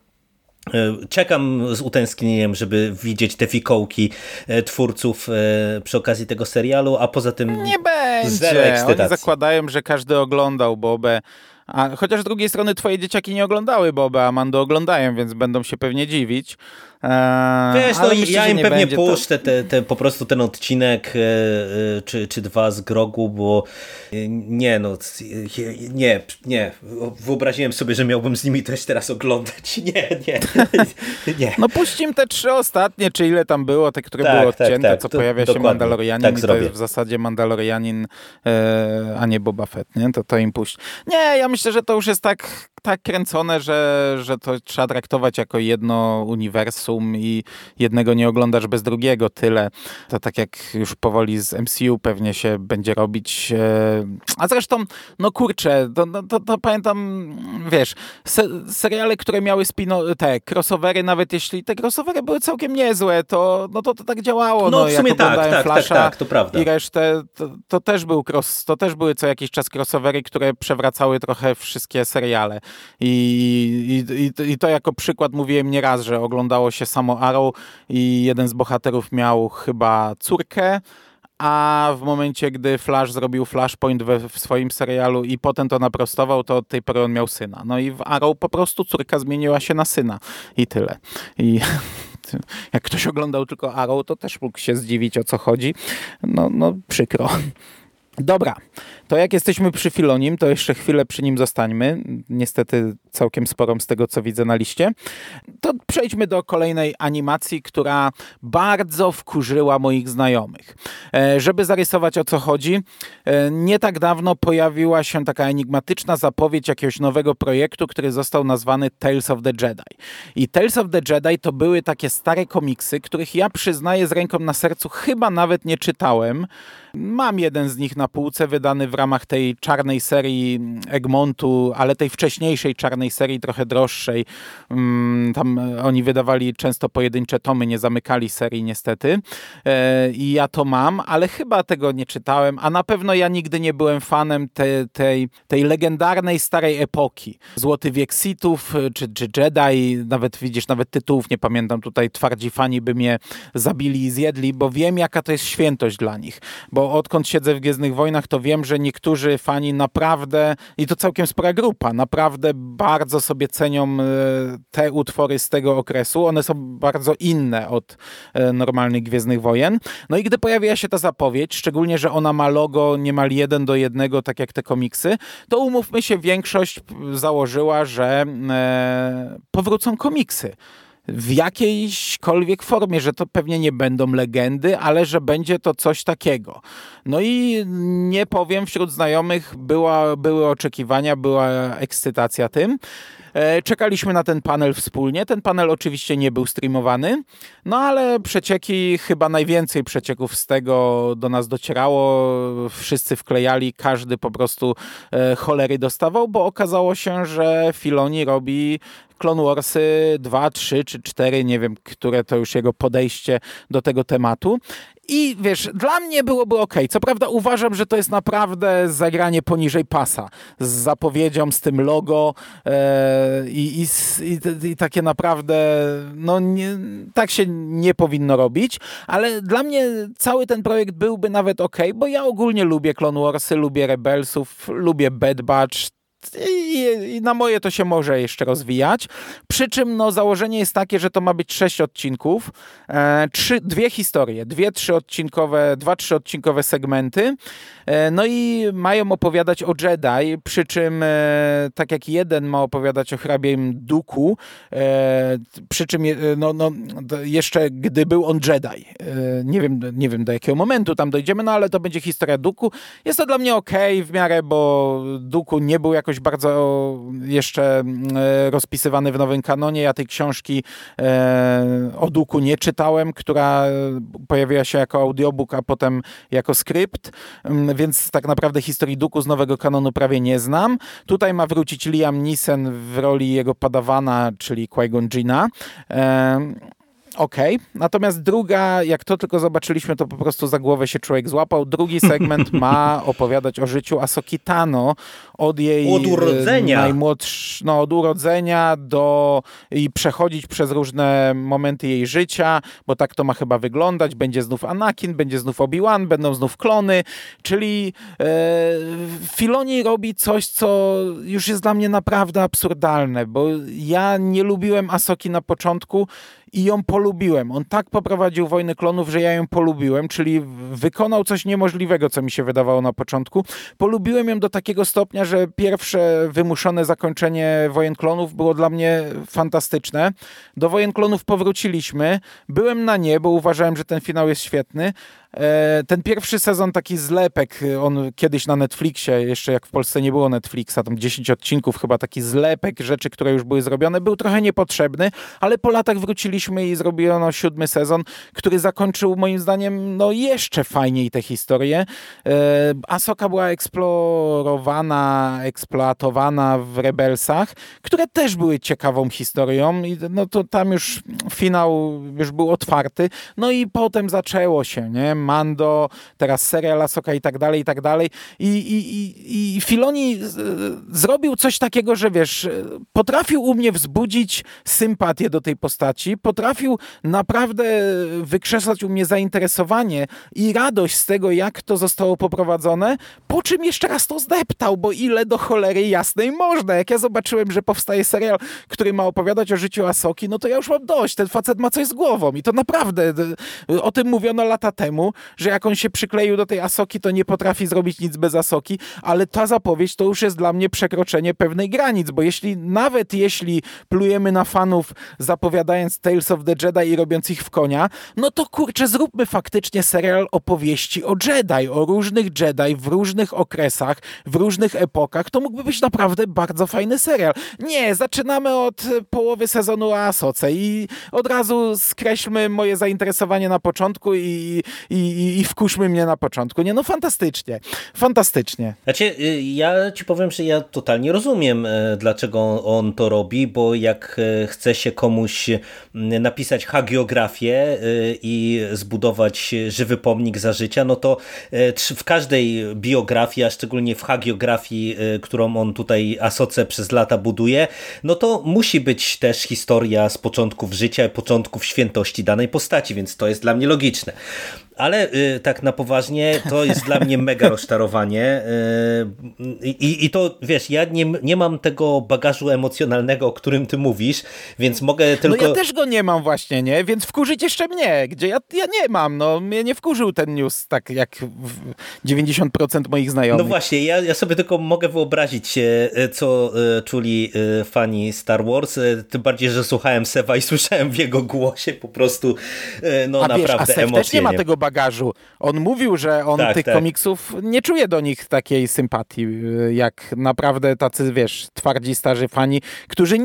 czekam z utęsknieniem, żeby widzieć te fikołki e, twórców e, przy okazji tego serialu, a poza tym nie będzie. Oni zakładają, że każdy oglądał Bobę. A, chociaż z drugiej strony twoje dzieciaki nie oglądały Boba, a Mando oglądają, więc będą się pewnie dziwić. Eee, Wiesz, no myślę, ja im pewnie będzie, puszczę to... te, te, po prostu ten odcinek e, e, czy, czy dwa z Grogu, bo e, nie no, nie, nie. Wyobraziłem sobie, że miałbym z nimi też teraz oglądać. [LAUGHS] Nie, nie, [LAUGHS] nie. No puścimy te trzy ostatnie, czy ile tam było, te, które tak, były tak, odcięte, tak, co to, pojawia się Mandalorianin tak i to jest w zasadzie Mandalorianin, a nie Boba Fett, nie? To, to im puść. Nie, ja myślę, że to już jest tak tak kręcone, że, że to trzeba traktować jako jedno uniwersum i jednego nie oglądasz bez drugiego, tyle. To tak jak już powoli z MCU pewnie się będzie robić. E, a zresztą, no kurczę, to, no, to, to pamiętam, wiesz, se, seriale, które miały spino, te crossovery, nawet jeśli te crossovery były całkiem niezłe, to, no to, to tak działało. No, no w sumie tak, tak, tak, tak, to prawda. I resztę, to, to, też był cross, to też były co jakiś czas crossovery, które przewracały trochę wszystkie seriale. I, i, I to jako przykład mówiłem nieraz, że oglądało się samo Arrow i jeden z bohaterów miał chyba córkę, a w momencie, gdy Flash zrobił Flashpoint we, w swoim serialu i potem to naprostował, to od tej pory on miał syna. No i w Arrow po prostu córka zmieniła się na syna i tyle. I [LAUGHS] jak ktoś oglądał tylko Arrow, to też mógł się zdziwić o co chodzi. No, no przykro. Dobra, to jak jesteśmy przy Filonim, to jeszcze chwilę przy nim zostańmy. Niestety całkiem sporą z tego, co widzę na liście. To przejdźmy do kolejnej animacji, która bardzo wkurzyła moich znajomych. E, żeby zarysować o co chodzi, e, nie tak dawno pojawiła się taka enigmatyczna zapowiedź jakiegoś nowego projektu, który został nazwany Tales of the Jedi. I Tales of the Jedi to były takie stare komiksy, których ja przyznaję z ręką na sercu chyba nawet nie czytałem. Mam jeden z nich na półce, wydany w ramach tej czarnej serii Egmontu, ale tej wcześniejszej czarnej serii, trochę droższej. Mm, tam oni wydawali często pojedyncze tomy, nie zamykali serii niestety. E, I ja to mam, ale chyba tego nie czytałem, a na pewno ja nigdy nie byłem fanem te, tej, tej legendarnej starej epoki. Złoty wiek Sithów, czy, czy Jedi, nawet widzisz, nawet tytułów nie pamiętam, tutaj twardzi fani by mnie zabili i zjedli, bo wiem jaka to jest świętość dla nich. Bo odkąd siedzę w Gwiezdnych Wojnach, to wiem, że niektórzy fani naprawdę, i to całkiem spora grupa, naprawdę bardzo sobie cenią te utwory z tego okresu. One są bardzo inne od normalnych Gwiezdnych Wojen. No i gdy pojawiła się ta zapowiedź, szczególnie, że ona ma logo niemal jeden do jednego, tak jak te komiksy, to umówmy się, większość założyła, że powrócą komiksy w jakiejśkolwiek formie, że to pewnie nie będą legendy, ale że będzie to coś takiego. No i nie powiem, wśród znajomych była, były oczekiwania, była ekscytacja tym. E, czekaliśmy na ten panel wspólnie. Ten panel oczywiście nie był streamowany, no ale przecieki, chyba najwięcej przecieków z tego do nas docierało. Wszyscy wklejali, każdy po prostu e, cholery dostawał, bo okazało się, że Filoni robi Clone Warsy 2, 3 czy 4, nie wiem, które to już jego podejście do tego tematu. I wiesz, dla mnie byłoby ok. Co prawda uważam, że to jest naprawdę zagranie poniżej pasa. Z zapowiedzią, z tym logo e, i, i, i, takie naprawdę, no nie, tak się nie powinno robić, ale dla mnie cały ten projekt byłby nawet ok, bo ja ogólnie lubię Clone Warsy, lubię Rebelsów, lubię Bad Batch, i, i, na moje to się może jeszcze rozwijać. Przy czym no, założenie jest takie, że to ma być sześć odcinków, e, trzy, dwie historie, dwie trzyodcinkowe, dwa trzyodcinkowe segmenty. E, no i mają opowiadać o Jedi, przy czym e, tak jak jeden ma opowiadać o hrabiem Duku, e, przy czym e, no, no, jeszcze gdy był on Jedi. E, nie, wiem, nie wiem do jakiego momentu tam dojdziemy, no ale to będzie historia Duku. Jest to dla mnie ok w miarę, bo Duku nie był jakoś bardzo jeszcze e, rozpisywany w nowym kanonie. Ja tej książki e, o Duku nie czytałem, która pojawiła się jako audiobook, a potem jako skrypt, mm, więc tak naprawdę historii Duku z nowego kanonu prawie nie znam. Tutaj ma wrócić Liam Neeson w roli jego padawana, czyli Qui-Gon Jina. E, okej. Okay. Natomiast druga, jak to tylko zobaczyliśmy, to po prostu za głowę się człowiek złapał. Drugi segment ma [LAUGHS] opowiadać o życiu Asoki Tano od jej od urodzenia. najmłodsz, no, od urodzenia do i przechodzić przez różne momenty jej życia, bo tak to ma chyba wyglądać. Będzie znów Anakin, będzie znów Obi-Wan, będą znów klony, czyli e, Filoni robi coś, co już jest dla mnie naprawdę absurdalne, bo ja nie lubiłem Asoki na początku i ją polubiłem. On tak poprowadził Wojnę Klonów, że ja ją polubiłem, czyli wykonał coś niemożliwego, co mi się wydawało na początku. Polubiłem ją do takiego stopnia, że pierwsze wymuszone zakończenie Wojen Klonów było dla mnie fantastyczne. Do Wojen Klonów powróciliśmy. Byłem na nie, bo uważałem, że ten finał jest świetny, ten pierwszy sezon taki zlepek, on kiedyś na Netflixie, jeszcze jak w Polsce nie było Netflixa, tam 10 odcinków chyba, taki zlepek rzeczy, które już były zrobione, był trochę niepotrzebny, ale po latach wróciliśmy i zrobiono siódmy sezon, który zakończył moim zdaniem no jeszcze fajniej tę historię. E, Asoka była eksplorowana, eksploatowana w Rebelsach, które też były ciekawą historią i no to tam już finał już był otwarty, no i potem zaczęło się, nie? Mando, teraz serial Asoka i tak dalej, i tak dalej. I, i, i, Filoni zrobił coś takiego, że wiesz, potrafił u mnie wzbudzić sympatię do tej postaci, potrafił naprawdę wykrzesać u mnie zainteresowanie i radość z tego, jak to zostało poprowadzone, po czym jeszcze raz to zdeptał, bo ile do cholery jasnej można. Jak ja zobaczyłem, że powstaje serial, który ma opowiadać o życiu Asoki, no to ja już mam dość. Ten facet ma coś z głową i to naprawdę, o tym mówiono lata temu, że jak on się przykleił do tej Asoki, to nie potrafi zrobić nic bez Asoki, ale ta zapowiedź to już jest dla mnie przekroczenie pewnej granic, bo jeśli, nawet jeśli plujemy na fanów zapowiadając Tales of the Jedi i robiąc ich w konia, no to kurczę, zróbmy faktycznie serial opowieści o Jedi, o różnych Jedi w różnych okresach, w różnych epokach, to mógłby być naprawdę bardzo fajny serial. Nie, zaczynamy od połowy sezonu o Asoce i od razu skreślmy moje zainteresowanie na początku i, i i, i, wkuszmy mnie na początku. Nie, no fantastycznie, fantastycznie. Znaczy, y, ja ci powiem, że ja totalnie rozumiem, e, dlaczego on to robi, bo jak e, chce się komuś napisać hagiografię e, i zbudować żywy pomnik za życia, no to w każdej biografii, a szczególnie w hagiografii, którą on tutaj Asoce przez lata buduje, no to musi być też historia z początków życia, początków świętości danej postaci, więc to jest dla mnie logiczne. Ale y, tak na poważnie, to jest dla mnie mega [LAUGHS] rozczarowanie. Y, i, I to, wiesz, ja nie, nie mam tego bagażu emocjonalnego, o którym ty mówisz, więc mogę tylko... No ja też go nie mam właśnie, nie? Więc wkurzyć jeszcze mnie, gdzie ja, ja nie mam. No, mnie nie wkurzył ten news tak jak 90% moich znajomych. No właśnie, ja, ja sobie tylko mogę wyobrazić się, e, co czuli fani Star Wars, tym bardziej, że słuchałem Sewa i słyszałem w jego głosie po prostu no a naprawdę wiesz, a emocje. też nie ma tego bagażu. On mówił, że on tak, tych tak. komiksów nie czuje do nich takiej sympatii, jak naprawdę tacy, wiesz, twardzi starzy fani, którzy,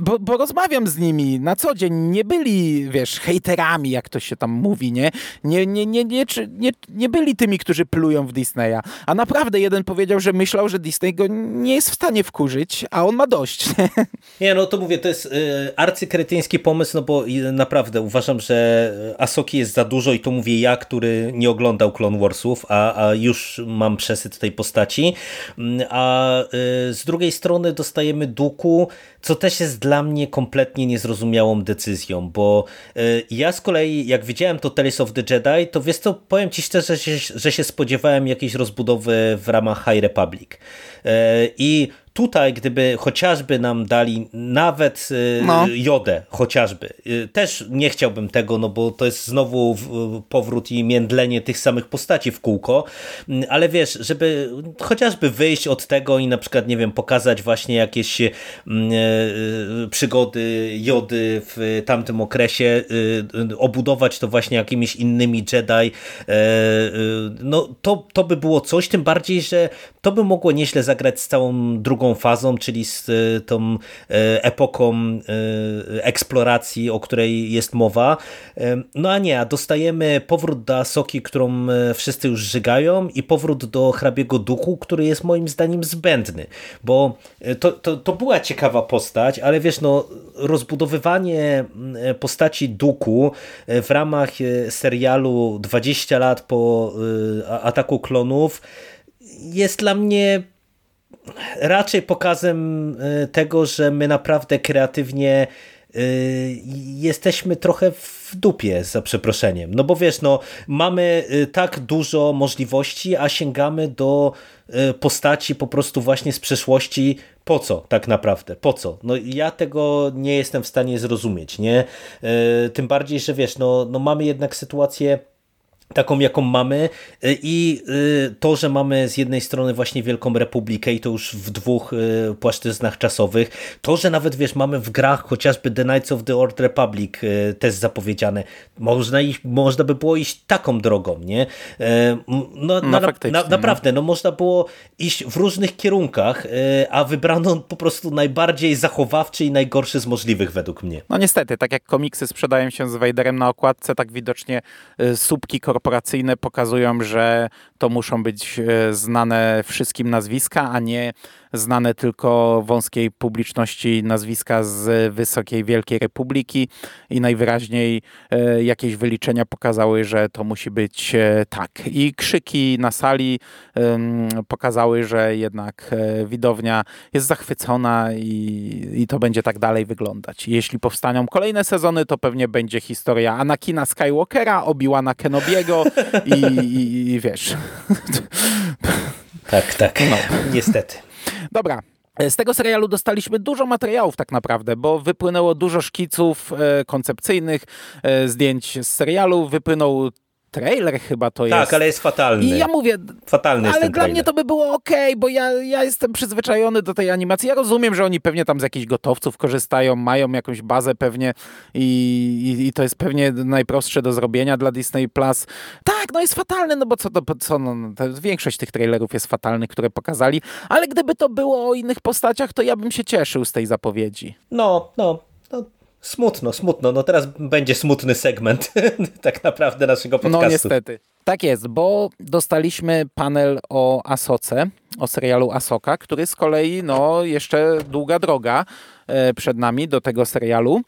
bo, bo rozmawiam z nimi na co dzień, nie byli, wiesz, hejterami, jak to się tam mówi, nie? Nie, nie, nie, nie, nie, nie byli tymi, którzy plują w Disneya. A naprawdę jeden powiedział, że myślał, że Disney go nie jest w stanie wkurzyć, a on ma dość. [LAUGHS] Nie, no to mówię, to jest y, arcykretyński pomysł, no bo naprawdę uważam, że Asoki jest za dużo i to mówię ja, który nie oglądał Clone Warsów, a, a już mam przesyt tej postaci. Mm, a y, z drugiej strony dostajemy Duku, co też jest dla mnie kompletnie niezrozumiałą decyzją, bo y, ja z kolei, jak widziałem to Tales of the Jedi, to wiesz co, powiem ci szczerze, że, że się spodziewałem jakiejś rozbudowy w ramach High Republic. Y, I tutaj, gdyby chociażby nam dali nawet y, no. jodę, chociażby, y, też nie chciałbym tego, no bo to jest znowu powrót i międlenie tych samych postaci w kółko, mm, ale wiesz, żeby chociażby wyjść od tego i na przykład, nie wiem, pokazać właśnie jakieś e, przygody jody w tamtym okresie, y, obudować to właśnie jakimiś innymi Jedi, no to, to by było coś, tym bardziej, że to by mogło nieźle zagrać z całą drugą fazą, czyli z e, tą e, epoką e, eksploracji, o której jest mowa. No a nie, a dostajemy powrót do Asoki, którą wszyscy już żygają i powrót do hrabiego duchu, który jest moim zdaniem zbędny, bo to, to, to była ciekawa postać, ale wiesz, no rozbudowywanie postaci duku w ramach serialu 20 lat po ataku klonów jest dla mnie raczej pokazem e, tego, że my naprawdę kreatywnie e, jesteśmy trochę w dupie, za przeproszeniem. No bo wiesz, no, mamy e, tak dużo możliwości, a sięgamy do postaci po prostu właśnie z przeszłości. Po co tak naprawdę? Po co? No ja tego nie jestem w stanie zrozumieć, nie? Tym bardziej, że wiesz, no, no mamy jednak sytuację taką jaką mamy y, i y, to, że mamy z jednej strony właśnie Wielką Republikę i to już w dwóch y, płaszczyznach czasowych, to, że nawet wiesz, mamy w grach chociażby The Knights of the Old Republic też zapowiedziane, można, iść, można by było iść taką drogą, nie? No, no na, na, na, naprawdę, no można było iść w różnych kierunkach, a wybrano po prostu najbardziej zachowawczy i najgorszy z możliwych według mnie. No niestety, tak jak komiksy sprzedają się z Vaderem na okładce, tak widocznie słupki korporacyjne pokazują, że to muszą być e, znane wszystkim nazwiska, a nie znane tylko wąskiej publiczności nazwiska z Wysokiej Wielkiej Republiki i najwyraźniej e, jakieś wyliczenia pokazały, że to musi być e, tak. I krzyki na sali pokazały, że jednak widownia jest zachwycona i, i to będzie tak dalej wyglądać. Jeśli powstaną kolejne sezony, to pewnie będzie historia Anakina Skywalkera, Obi-Wana Kenobiego i, i, i wiesz... Tak, tak. No. Niestety. Dobra, z tego serialu dostaliśmy dużo materiałów tak naprawdę, bo wypłynęło dużo szkiców e, koncepcyjnych, e, zdjęć z serialu, wypłynął trailer chyba to tak, jest. Tak, ale jest fatalny. I ja mówię, fatalny ale dla trailer. mnie to by było ok, bo ja, ja jestem przyzwyczajony do tej animacji. Ja rozumiem, że oni pewnie tam z jakichś gotowców korzystają, mają jakąś bazę pewnie i, i, i to jest pewnie najprostsze do zrobienia dla Disney Plus. Tak, no jest fatalny, no bo co to, co, no, no większość tych trailerów jest fatalnych, które pokazali, ale gdyby to było o innych postaciach, to ja bym się cieszył z tej zapowiedzi. No, no, no Smutno, smutno. No teraz będzie smutny segment [LAUGHS] tak naprawdę naszego no, podcastu. No niestety. Tak jest, bo dostaliśmy panel o Asoce, o serialu Asoka, który z kolei no jeszcze długa droga. Przed nami do tego serialu.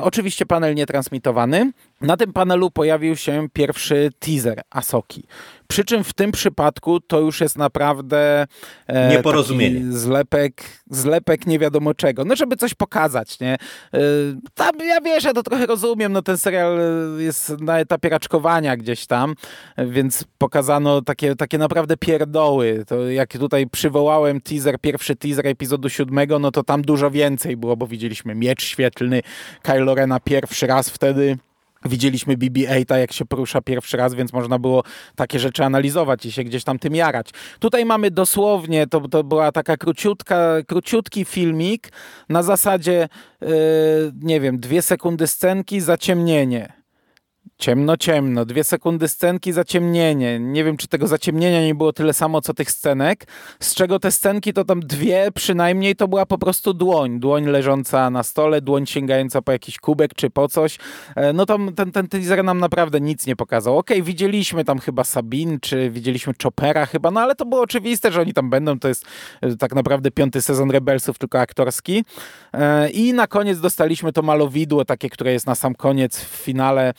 Oczywiście panel nietransmitowany. Na tym panelu pojawił się pierwszy teaser Asoki. Przy czym w tym przypadku to już jest naprawdę e, nieporozumienie. Zlepek, zlepek nie wiadomo czego. No, żeby coś pokazać, nie? E, tam, ja wiesz, ja to trochę rozumiem, no ten serial jest na etapie raczkowania gdzieś tam, więc pokazano takie, takie naprawdę pierdoły. To jak tutaj przywołałem teaser, pierwszy teaser epizodu siódmego, no to tam dużo więcej było, bo widzieliśmy miecz świetlny Kylo Rena pierwszy raz wtedy. Widzieliśmy BB-8, jak się porusza pierwszy raz, więc można było takie rzeczy analizować i się gdzieś tam tym jarać. Tutaj mamy dosłownie, to, to była taka króciutka, króciutki filmik. Na zasadzie, yy, nie wiem, dwie sekundy scenki, zaciemnienie Ciemno, ciemno. Dwie sekundy scenki, zaciemnienie. Nie wiem, czy tego zaciemnienia nie było tyle samo, co tych scenek. Z czego te scenki to tam dwie przynajmniej to była po prostu dłoń. Dłoń leżąca na stole, dłoń sięgająca po jakiś kubek czy po coś. E, no to ten, ten teaser nam naprawdę nic nie pokazał. Okej, okay, widzieliśmy tam chyba Sabin, czy widzieliśmy Chopera chyba, no ale to było oczywiste, że oni tam będą. To jest e, tak naprawdę piąty sezon Rebelsów, tylko aktorski. E, I na koniec dostaliśmy to malowidło, takie, które jest na sam koniec w finale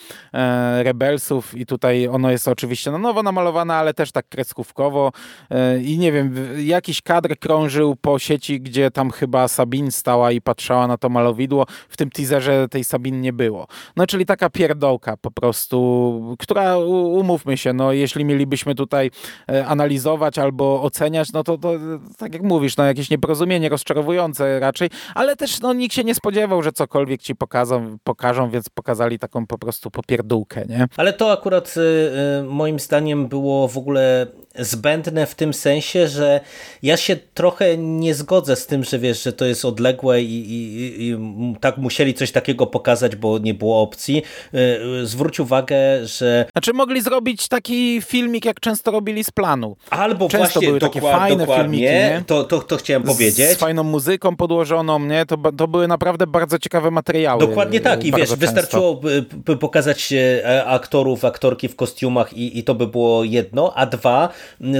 Rebelsów i tutaj ono jest oczywiście na nowo namalowane, ale też tak kreskówkowo e, i nie wiem, jakiś kadr krążył po sieci, gdzie tam chyba Sabin stała i patrzała na to malowidło. W tym teaserze tej Sabin nie było. No czyli taka pierdołka po prostu, która umówmy się, no jeśli mielibyśmy tutaj e, analizować albo oceniać, no to, to tak jak mówisz, no jakieś nieporozumienie rozczarowujące raczej, ale też no nikt się nie spodziewał, że cokolwiek ci pokażą, pokażą więc pokazali taką po prostu popierdółkę nie? Ale to akurat y, y, moim zdaniem było w ogóle zbędne w tym sensie, że ja się trochę nie zgodzę z tym, że wiesz, że to jest odległe i, i, i tak musieli coś takiego pokazać, bo nie było opcji. Y, zwróć uwagę, że... Znaczy mogli zrobić taki filmik, jak często robili z planu. Albo często właśnie były takie fajne filmiki, nie? To, to, to chciałem powiedzieć. Z fajną muzyką podłożoną, nie? To, to były naprawdę bardzo ciekawe materiały. Dokładnie tak i wiesz, często. wystarczyło pokazać e, aktorów, aktorki w kostiumach i, i to by było jedno, a dwa,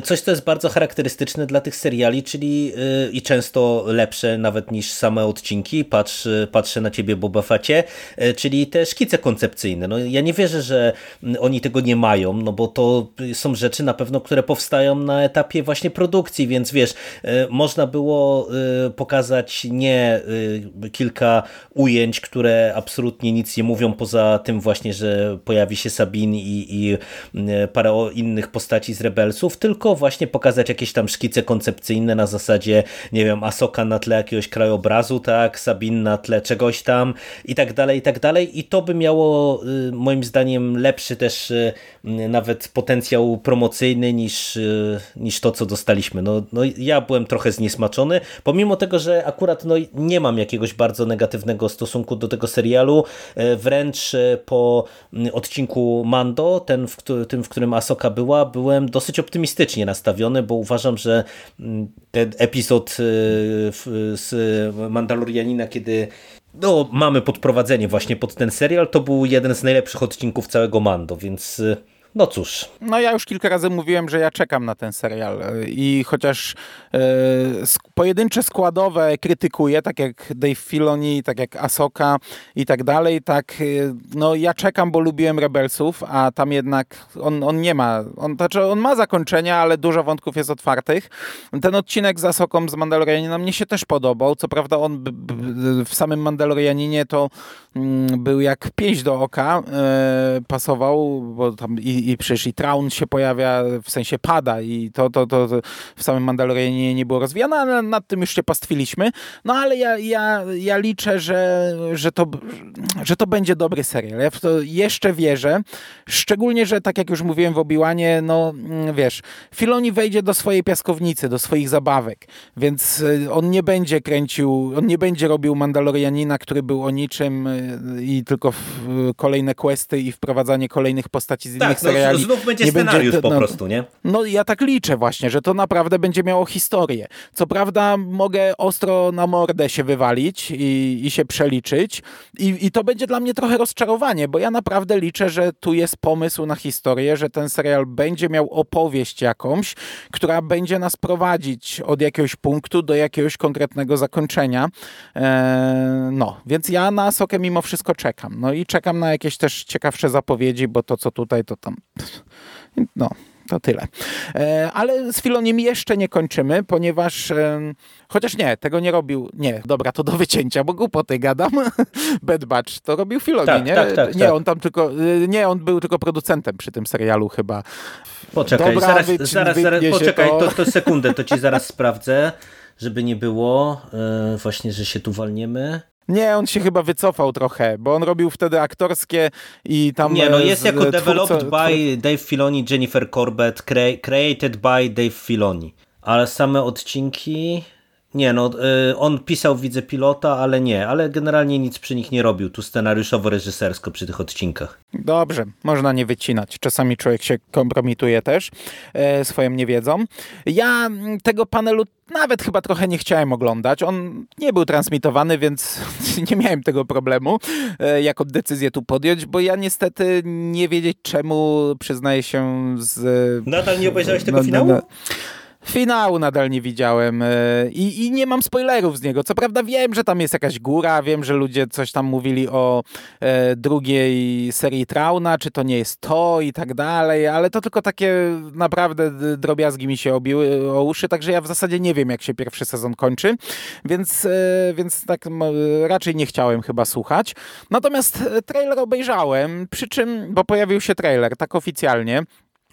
coś, co jest bardzo charakterystyczne dla tych seriali, czyli yy, i często lepsze nawet niż same odcinki, patrz, patrzę na ciebie Boba Fecie, yy, czyli te szkice koncepcyjne. No, ja nie wierzę, że oni tego nie mają, no bo to są rzeczy na pewno, które powstają na etapie właśnie produkcji, więc wiesz, yy, można było y, pokazać nie y, kilka ujęć, które absolutnie nic nie mówią poza tym właśnie, że pojawi się Sabin i, i parę innych postaci z Rebelsów, tylko właśnie pokazać jakieś tam szkice koncepcyjne na zasadzie, nie wiem, Asoka na tle jakiegoś krajobrazu, tak, Sabin na tle czegoś tam i tak dalej, i tak dalej i to by miało y, moim zdaniem lepszy też y, nawet potencjał promocyjny niż, y, niż to, co dostaliśmy. No, no ja byłem trochę zniesmaczony, pomimo tego, że akurat no, nie mam jakiegoś bardzo negatywnego stosunku do tego serialu, wręcz po odcinku Mando, ten w, tym, w którym Asoka była, byłem dosyć optymistycznie nastawiony, bo uważam, że mm, ten epizod y, z Mandalorianina, kiedy no, mamy podprowadzenie właśnie pod ten serial, to był jeden z najlepszych odcinków całego Mando, więc y, no cóż. No ja już kilka razy mówiłem, że ja czekam na ten serial i chociaż e, pojedyncze składowe krytykuję, tak jak Dave Filoni, tak jak Asoka i tak dalej, tak e, no ja czekam, bo lubiłem Rebelsów, a tam jednak on, on nie ma, on, znaczy on ma zakończenia, ale dużo wątków jest otwartych. Ten odcinek z Asoką z Mandalorianina mnie się też podobał, co prawda on w samym Mandalorianinie to mm, był jak pięść do oka, e, pasował, bo tam i i, przecież i Traun się pojawia, w sensie pada i to, to, to, to w samym Mandalorianie nie było rozwijane, ale nad tym już się pastwiliśmy. No ale ja, ja, ja liczę, że, że, to, że to będzie dobry serial. Ja w to jeszcze wierzę. Szczególnie, że tak jak już mówiłem w Obiłanie, no wiesz, Filoni wejdzie do swojej piaskownicy, do swoich zabawek, więc y, on nie będzie kręcił, on nie będzie robił Mandalorianina, który był o niczym y, i tylko kolejne questy i wprowadzanie kolejnych postaci z innych tak, no seriali. Znów będzie nie scenariusz będzie, po no, prostu, nie? No ja tak liczę właśnie, że to naprawdę będzie miało historię. Co prawda mogę ostro na mordę się wywalić i, i się przeliczyć I, i to będzie dla mnie trochę rozczarowanie, bo ja naprawdę liczę, że tu jest pomysł na historię, że ten serial będzie miał opowieść jakąś, która będzie nas prowadzić od jakiegoś punktu do jakiegoś konkretnego zakończenia. Eee, no, więc ja na Sokę mimo wszystko czekam. No i czekam na jakieś też ciekawsze zapowiedzi, bo to co tutaj, to tam... No, to tyle. E, ale z Filoniem jeszcze nie kończymy, ponieważ chociaż nie, tego nie robił, nie, dobra, to do wycięcia, bo głupoty gadam. [LAUGHS] Bad Batch to robił Filoni, tak, nie? Tak, tak, nie, tak. on tam tylko, y, nie, on był tylko producentem przy tym serialu chyba. Poczekaj, dobra, zaraz, zaraz, zaraz poczekaj, to... To, to [LAUGHS] sekundę, to ci zaraz sprawdzę, żeby nie było yy, właśnie, że się tu walniemy. Nie, on się chyba wycofał trochę, bo on robił wtedy aktorskie i tam... Nie, no e, jest z, jako developed by Dave Filoni, Jennifer Corbett, created by Dave Filoni. Ale same odcinki... Nie, no y, on pisał, widzę, pilota, ale nie, ale generalnie nic przy nich nie robił, tu scenariuszowo-reżysersko przy tych odcinkach. Dobrze, można nie wycinać. Czasami człowiek się kompromituje też e, swoją niewiedzą. Ja tego panelu nawet chyba trochę nie chciałem oglądać. On nie był transmitowany, więc [LAUGHS] nie miałem tego problemu, e, jaką decyzję tu podjąć, bo ja niestety nie wiedzieć czemu przyznaję się z... Nadal nie obejrzałeś tego no, finału? No, no. Finału nadal nie widziałem e, I, i nie mam spoilerów z niego. Co prawda wiem, że tam jest jakaś góra, wiem, że ludzie coś tam mówili o e, drugiej serii Trauna, czy to nie jest to i tak dalej, ale to tylko takie naprawdę drobiazgi mi się obiły o uszy, także ja w zasadzie nie wiem, jak się pierwszy sezon kończy, więc, e, więc tak raczej nie chciałem chyba słuchać. Natomiast trailer obejrzałem, przy czym, bo pojawił się trailer tak oficjalnie,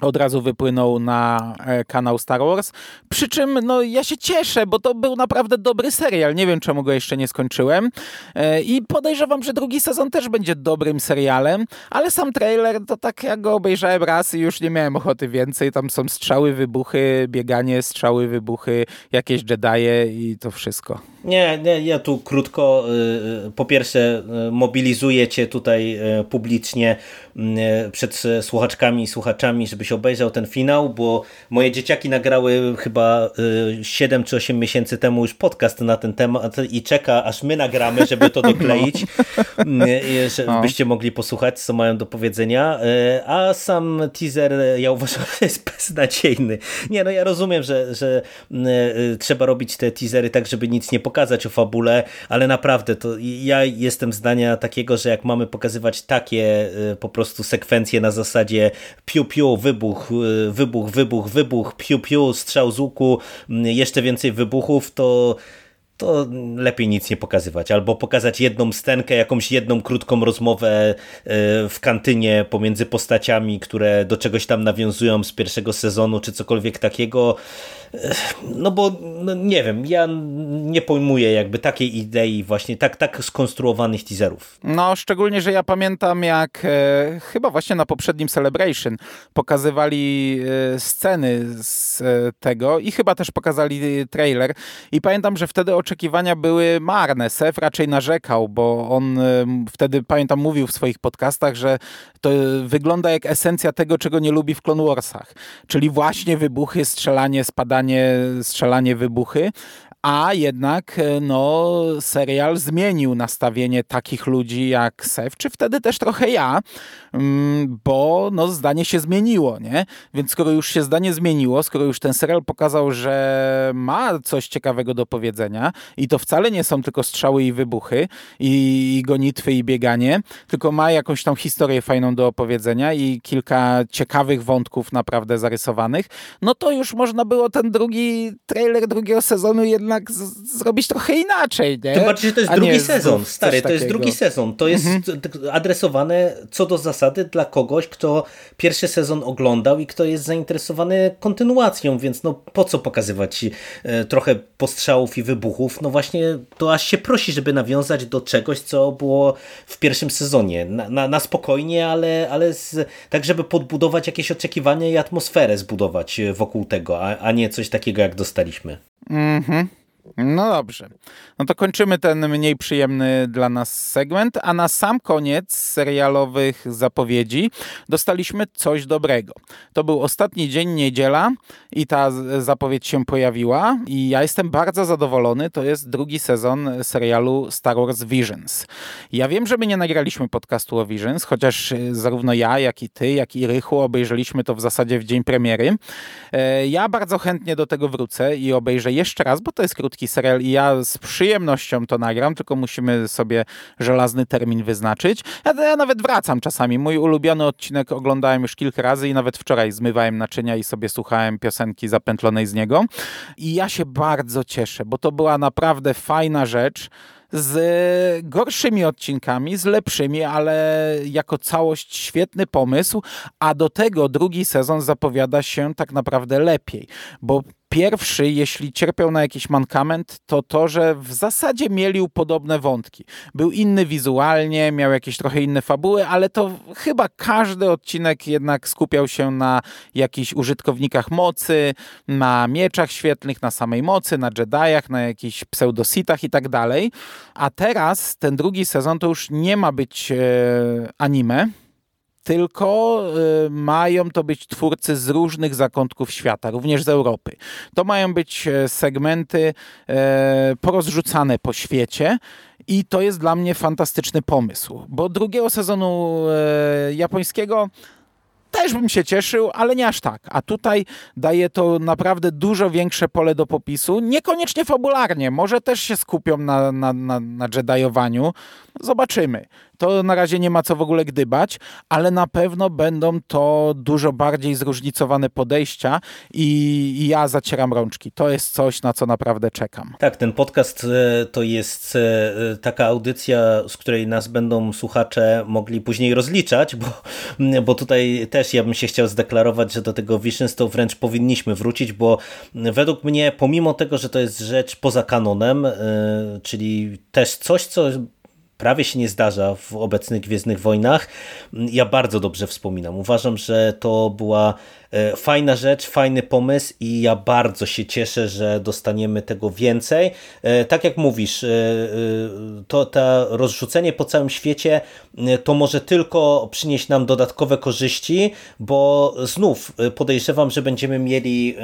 od razu wypłynął na e, kanał Star Wars. Przy czym no, ja się cieszę, bo to był naprawdę dobry serial. Nie wiem, czemu go jeszcze nie skończyłem. E, I podejrzewam, że drugi sezon też będzie dobrym serialem, ale sam trailer to tak jak go obejrzałem raz i już nie miałem ochoty więcej. Tam są strzały, wybuchy, bieganie, strzały, wybuchy, jakieś Jedi'e i to wszystko. Nie, nie, ja tu krótko, y, y, po pierwsze y, mobilizuję cię tutaj publicznie przed słuchaczkami i słuchaczami, żebyś obejrzał ten finał, bo moje dzieciaki nagrały chyba 7 czy 8 miesięcy temu już podcast na ten temat i czeka, aż my nagramy, żeby to [LAUGHS] dokleić, no. żebyście mogli posłuchać, co mają do powiedzenia, a sam teaser ja uważam, że jest beznadziejny. Nie, no ja rozumiem, że, że trzeba robić te teasery tak, żeby nic nie pokazać o fabule, ale naprawdę to ja jestem zdania takiego, że jak mamy pokazywać takie y, po prostu sekwencje na zasadzie piu piu, wybuch, y, wybuch, wybuch, wybuch, piu piu, strzał z łuku, mm, jeszcze więcej wybuchów, to to lepiej nic nie pokazywać. Albo pokazać jedną stenkę, jakąś jedną krótką rozmowę y, w kantynie pomiędzy postaciami, które do czegoś tam nawiązują z pierwszego sezonu, czy cokolwiek takiego. No bo no nie wiem, ja nie pojmuję jakby takiej idei właśnie tak, tak skonstruowanych teaserów. No szczególnie, że ja pamiętam jak e, chyba właśnie na poprzednim Celebration pokazywali e, sceny z e, tego i chyba też pokazali trailer i pamiętam, że wtedy oczekiwania były marne. Sef raczej narzekał, bo on e, wtedy pamiętam mówił w swoich podcastach, że to wygląda jak esencja tego, czego nie lubi w Clone Warsach, czyli właśnie wybuchy, strzelanie, spadanie strzelanie, strzelanie wybuchy, a jednak e, no, serial zmienił nastawienie takich ludzi jak Sef, czy wtedy też trochę ja, mm, bo no, zdanie się zmieniło, nie? Więc skoro już się zdanie zmieniło, skoro już ten serial pokazał, że ma coś ciekawego do powiedzenia i to wcale nie są tylko strzały i wybuchy i gonitwy i bieganie, tylko ma jakąś tam historię fajną do opowiedzenia i kilka ciekawych wątków naprawdę zarysowanych, no to już można było ten drugi trailer drugiego sezonu jednak jednak zrobić trochę inaczej, nie? Tym bardziej, że to jest A drugi sezon, stary, to jest drugi sezon. To jest mhm. adresowane co do zasady dla kogoś, kto pierwszy sezon oglądał i kto jest zainteresowany kontynuacją, więc no po co pokazywać e, trochę postrzałów i wybuchów? No właśnie to aż się prosi, żeby nawiązać do czegoś, co było w pierwszym sezonie. Na, na, na spokojnie, ale, ale z, tak, żeby podbudować jakieś oczekiwania i atmosferę zbudować wokół tego, a, a nie coś takiego, jak dostaliśmy. Mhm. No dobrze. No to kończymy ten mniej przyjemny dla nas segment, a na sam koniec serialowych zapowiedzi dostaliśmy coś dobrego. To był ostatni dzień, niedziela i ta zapowiedź się pojawiła i ja jestem bardzo zadowolony. To jest drugi sezon serialu Star Wars Visions. Ja wiem, że my nie nagraliśmy podcastu o Visions, chociaż zarówno ja, jak i ty, jak i Rychu obejrzeliśmy to w zasadzie w dzień premiery. E, ja bardzo chętnie do tego wrócę i obejrzę jeszcze raz, bo to jest krótki serial i ja z przyjemnością to nagram, tylko musimy sobie żelazny termin wyznaczyć. Ja, ja nawet wracam czasami. Mój ulubiony odcinek oglądałem już kilka razy i nawet wczoraj zmywałem naczynia i sobie słuchałem piosenki zapętlonej z niego. I ja się bardzo cieszę, bo to była naprawdę fajna rzecz z gorszymi odcinkami, z lepszymi, ale jako całość świetny pomysł, a do tego drugi sezon zapowiada się tak naprawdę lepiej, bo Pierwszy, jeśli cierpiał na jakiś mankament, to to, że w zasadzie mielił podobne wątki. Był inny wizualnie, miał jakieś trochę inne fabuły, ale to chyba każdy odcinek jednak skupiał się na jakichś użytkownikach mocy, na mieczach świetlnych, na samej mocy, na Jediach, na jakichś pseudositach i tak dalej. A teraz ten drugi sezon to już nie ma być e, anime, tylko y, mają to być twórcy z różnych zakątków świata, również z Europy. To mają być e, segmenty e, porozrzucane po świecie. I to jest dla mnie fantastyczny pomysł, bo drugiego sezonu e, japońskiego też bym się cieszył, ale nie aż tak. A tutaj daje to naprawdę dużo większe pole do popisu. Niekoniecznie fabularnie, może też się skupią na, na, na, na Jediowaniu. Zobaczymy to na razie nie ma co w ogóle gdybać, ale na pewno będą to dużo bardziej zróżnicowane podejścia i ja zacieram rączki. To jest coś, na co naprawdę czekam. Tak, ten podcast e, to jest e, taka audycja, z której nas będą słuchacze mogli później rozliczać, bo, bo tutaj też ja bym się chciał zdeklarować, że do tego Visions to wręcz powinniśmy wrócić, bo według mnie, pomimo tego, że to jest rzecz poza kanonem, e, czyli też coś, co prawie się nie zdarza w obecnych Gwiezdnych Wojnach. Ja bardzo dobrze wspominam. Uważam, że to była fajna rzecz, fajny pomysł i ja bardzo się cieszę, że dostaniemy tego więcej. E, tak jak mówisz, e, to to rozrzucenie po całym świecie to może tylko przynieść nam dodatkowe korzyści, bo znów podejrzewam, że będziemy mieli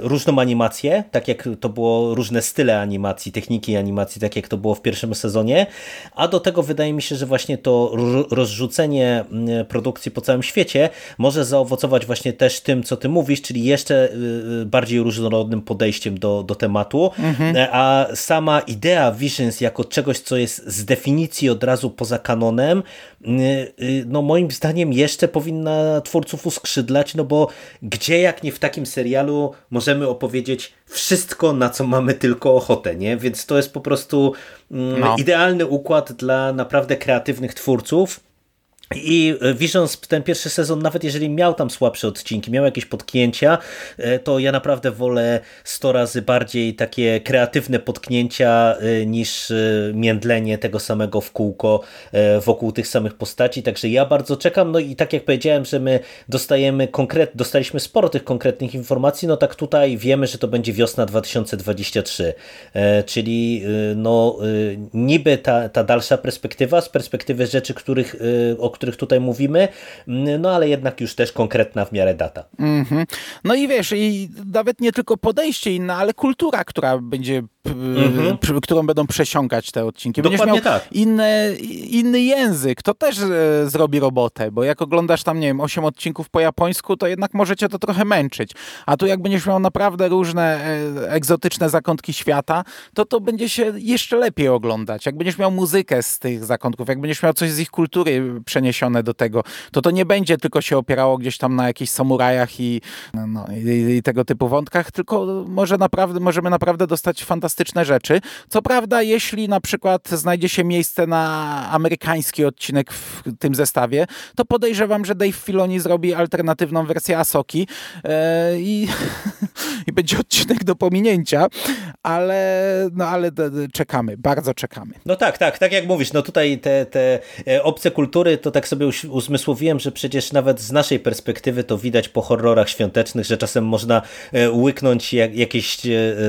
różną animację, tak jak to było różne style animacji, techniki animacji, tak jak to było w pierwszym sezonie, a do tego wydaje mi się, że właśnie to rozrzucenie produkcji po całym świecie może zaowocować właśnie też tym, co ty mówisz, czyli jeszcze y, y, bardziej różnorodnym podejściem do, do tematu, mhm. a sama idea Visions jako czegoś, co jest z definicji od razu poza kanonem, y, no moim zdaniem jeszcze powinna twórców uskrzydlać, no bo gdzie jak nie w takim serialu możemy opowiedzieć wszystko, na co mamy tylko ochotę, nie? Więc to jest po prostu mm, no. idealny układ dla naprawdę kreatywnych twórców, i Visions ten pierwszy sezon, nawet jeżeli miał tam słabsze odcinki, miał jakieś potknięcia, e, to ja naprawdę wolę 100 razy bardziej takie kreatywne potknięcia e, niż e, międlenie tego samego w kółko wokół tych samych postaci. Także ja bardzo czekam. No i tak jak powiedziałem, że my dostajemy konkret, dostaliśmy sporo tych konkretnych informacji, no tak tutaj wiemy, że to będzie wiosna 2023. Czyli no niby ta, ta dalsza perspektywa z perspektywy rzeczy, których, o których tutaj mówimy, no ale jednak już też konkretna w miarę data. Mm -hmm. No i wiesz, i nawet nie tylko podejście inne, ale kultura, która będzie -hmm. którą będą przesiąkać te odcinki. Będziesz Dokładnie miał tak. inne, inny język, to też e, zrobi robotę, bo jak oglądasz tam, nie wiem, 8 odcinków po japońsku, to jednak możecie to trochę męczyć. A tu jak będziesz miał naprawdę różne e, egzotyczne zakątki świata, to to będzie się jeszcze lepiej oglądać. Jak będziesz miał muzykę z tych zakątków, jak będziesz miał coś z ich kultury przeniesione do tego, to to nie będzie tylko się opierało gdzieś tam na jakichś samurajach i, no i, i tego typu wątkach, tylko może naprawdę, możemy naprawdę dostać fantastyczne fantastyczne rzeczy. Co prawda, jeśli na przykład znajdzie się miejsce na amerykański odcinek w tym zestawie, to podejrzewam, że Dave Filoni zrobi alternatywną wersję Asoki e, i, [LAUGHS] i będzie odcinek do pominięcia, ale, no, ale czekamy, bardzo czekamy. No tak, tak, tak jak mówisz, no tutaj te, te e, obce kultury, to tak sobie uzmysłowiłem, że przecież nawet z naszej perspektywy to widać po horrorach świątecznych, że czasem można e, łyknąć jak, jakieś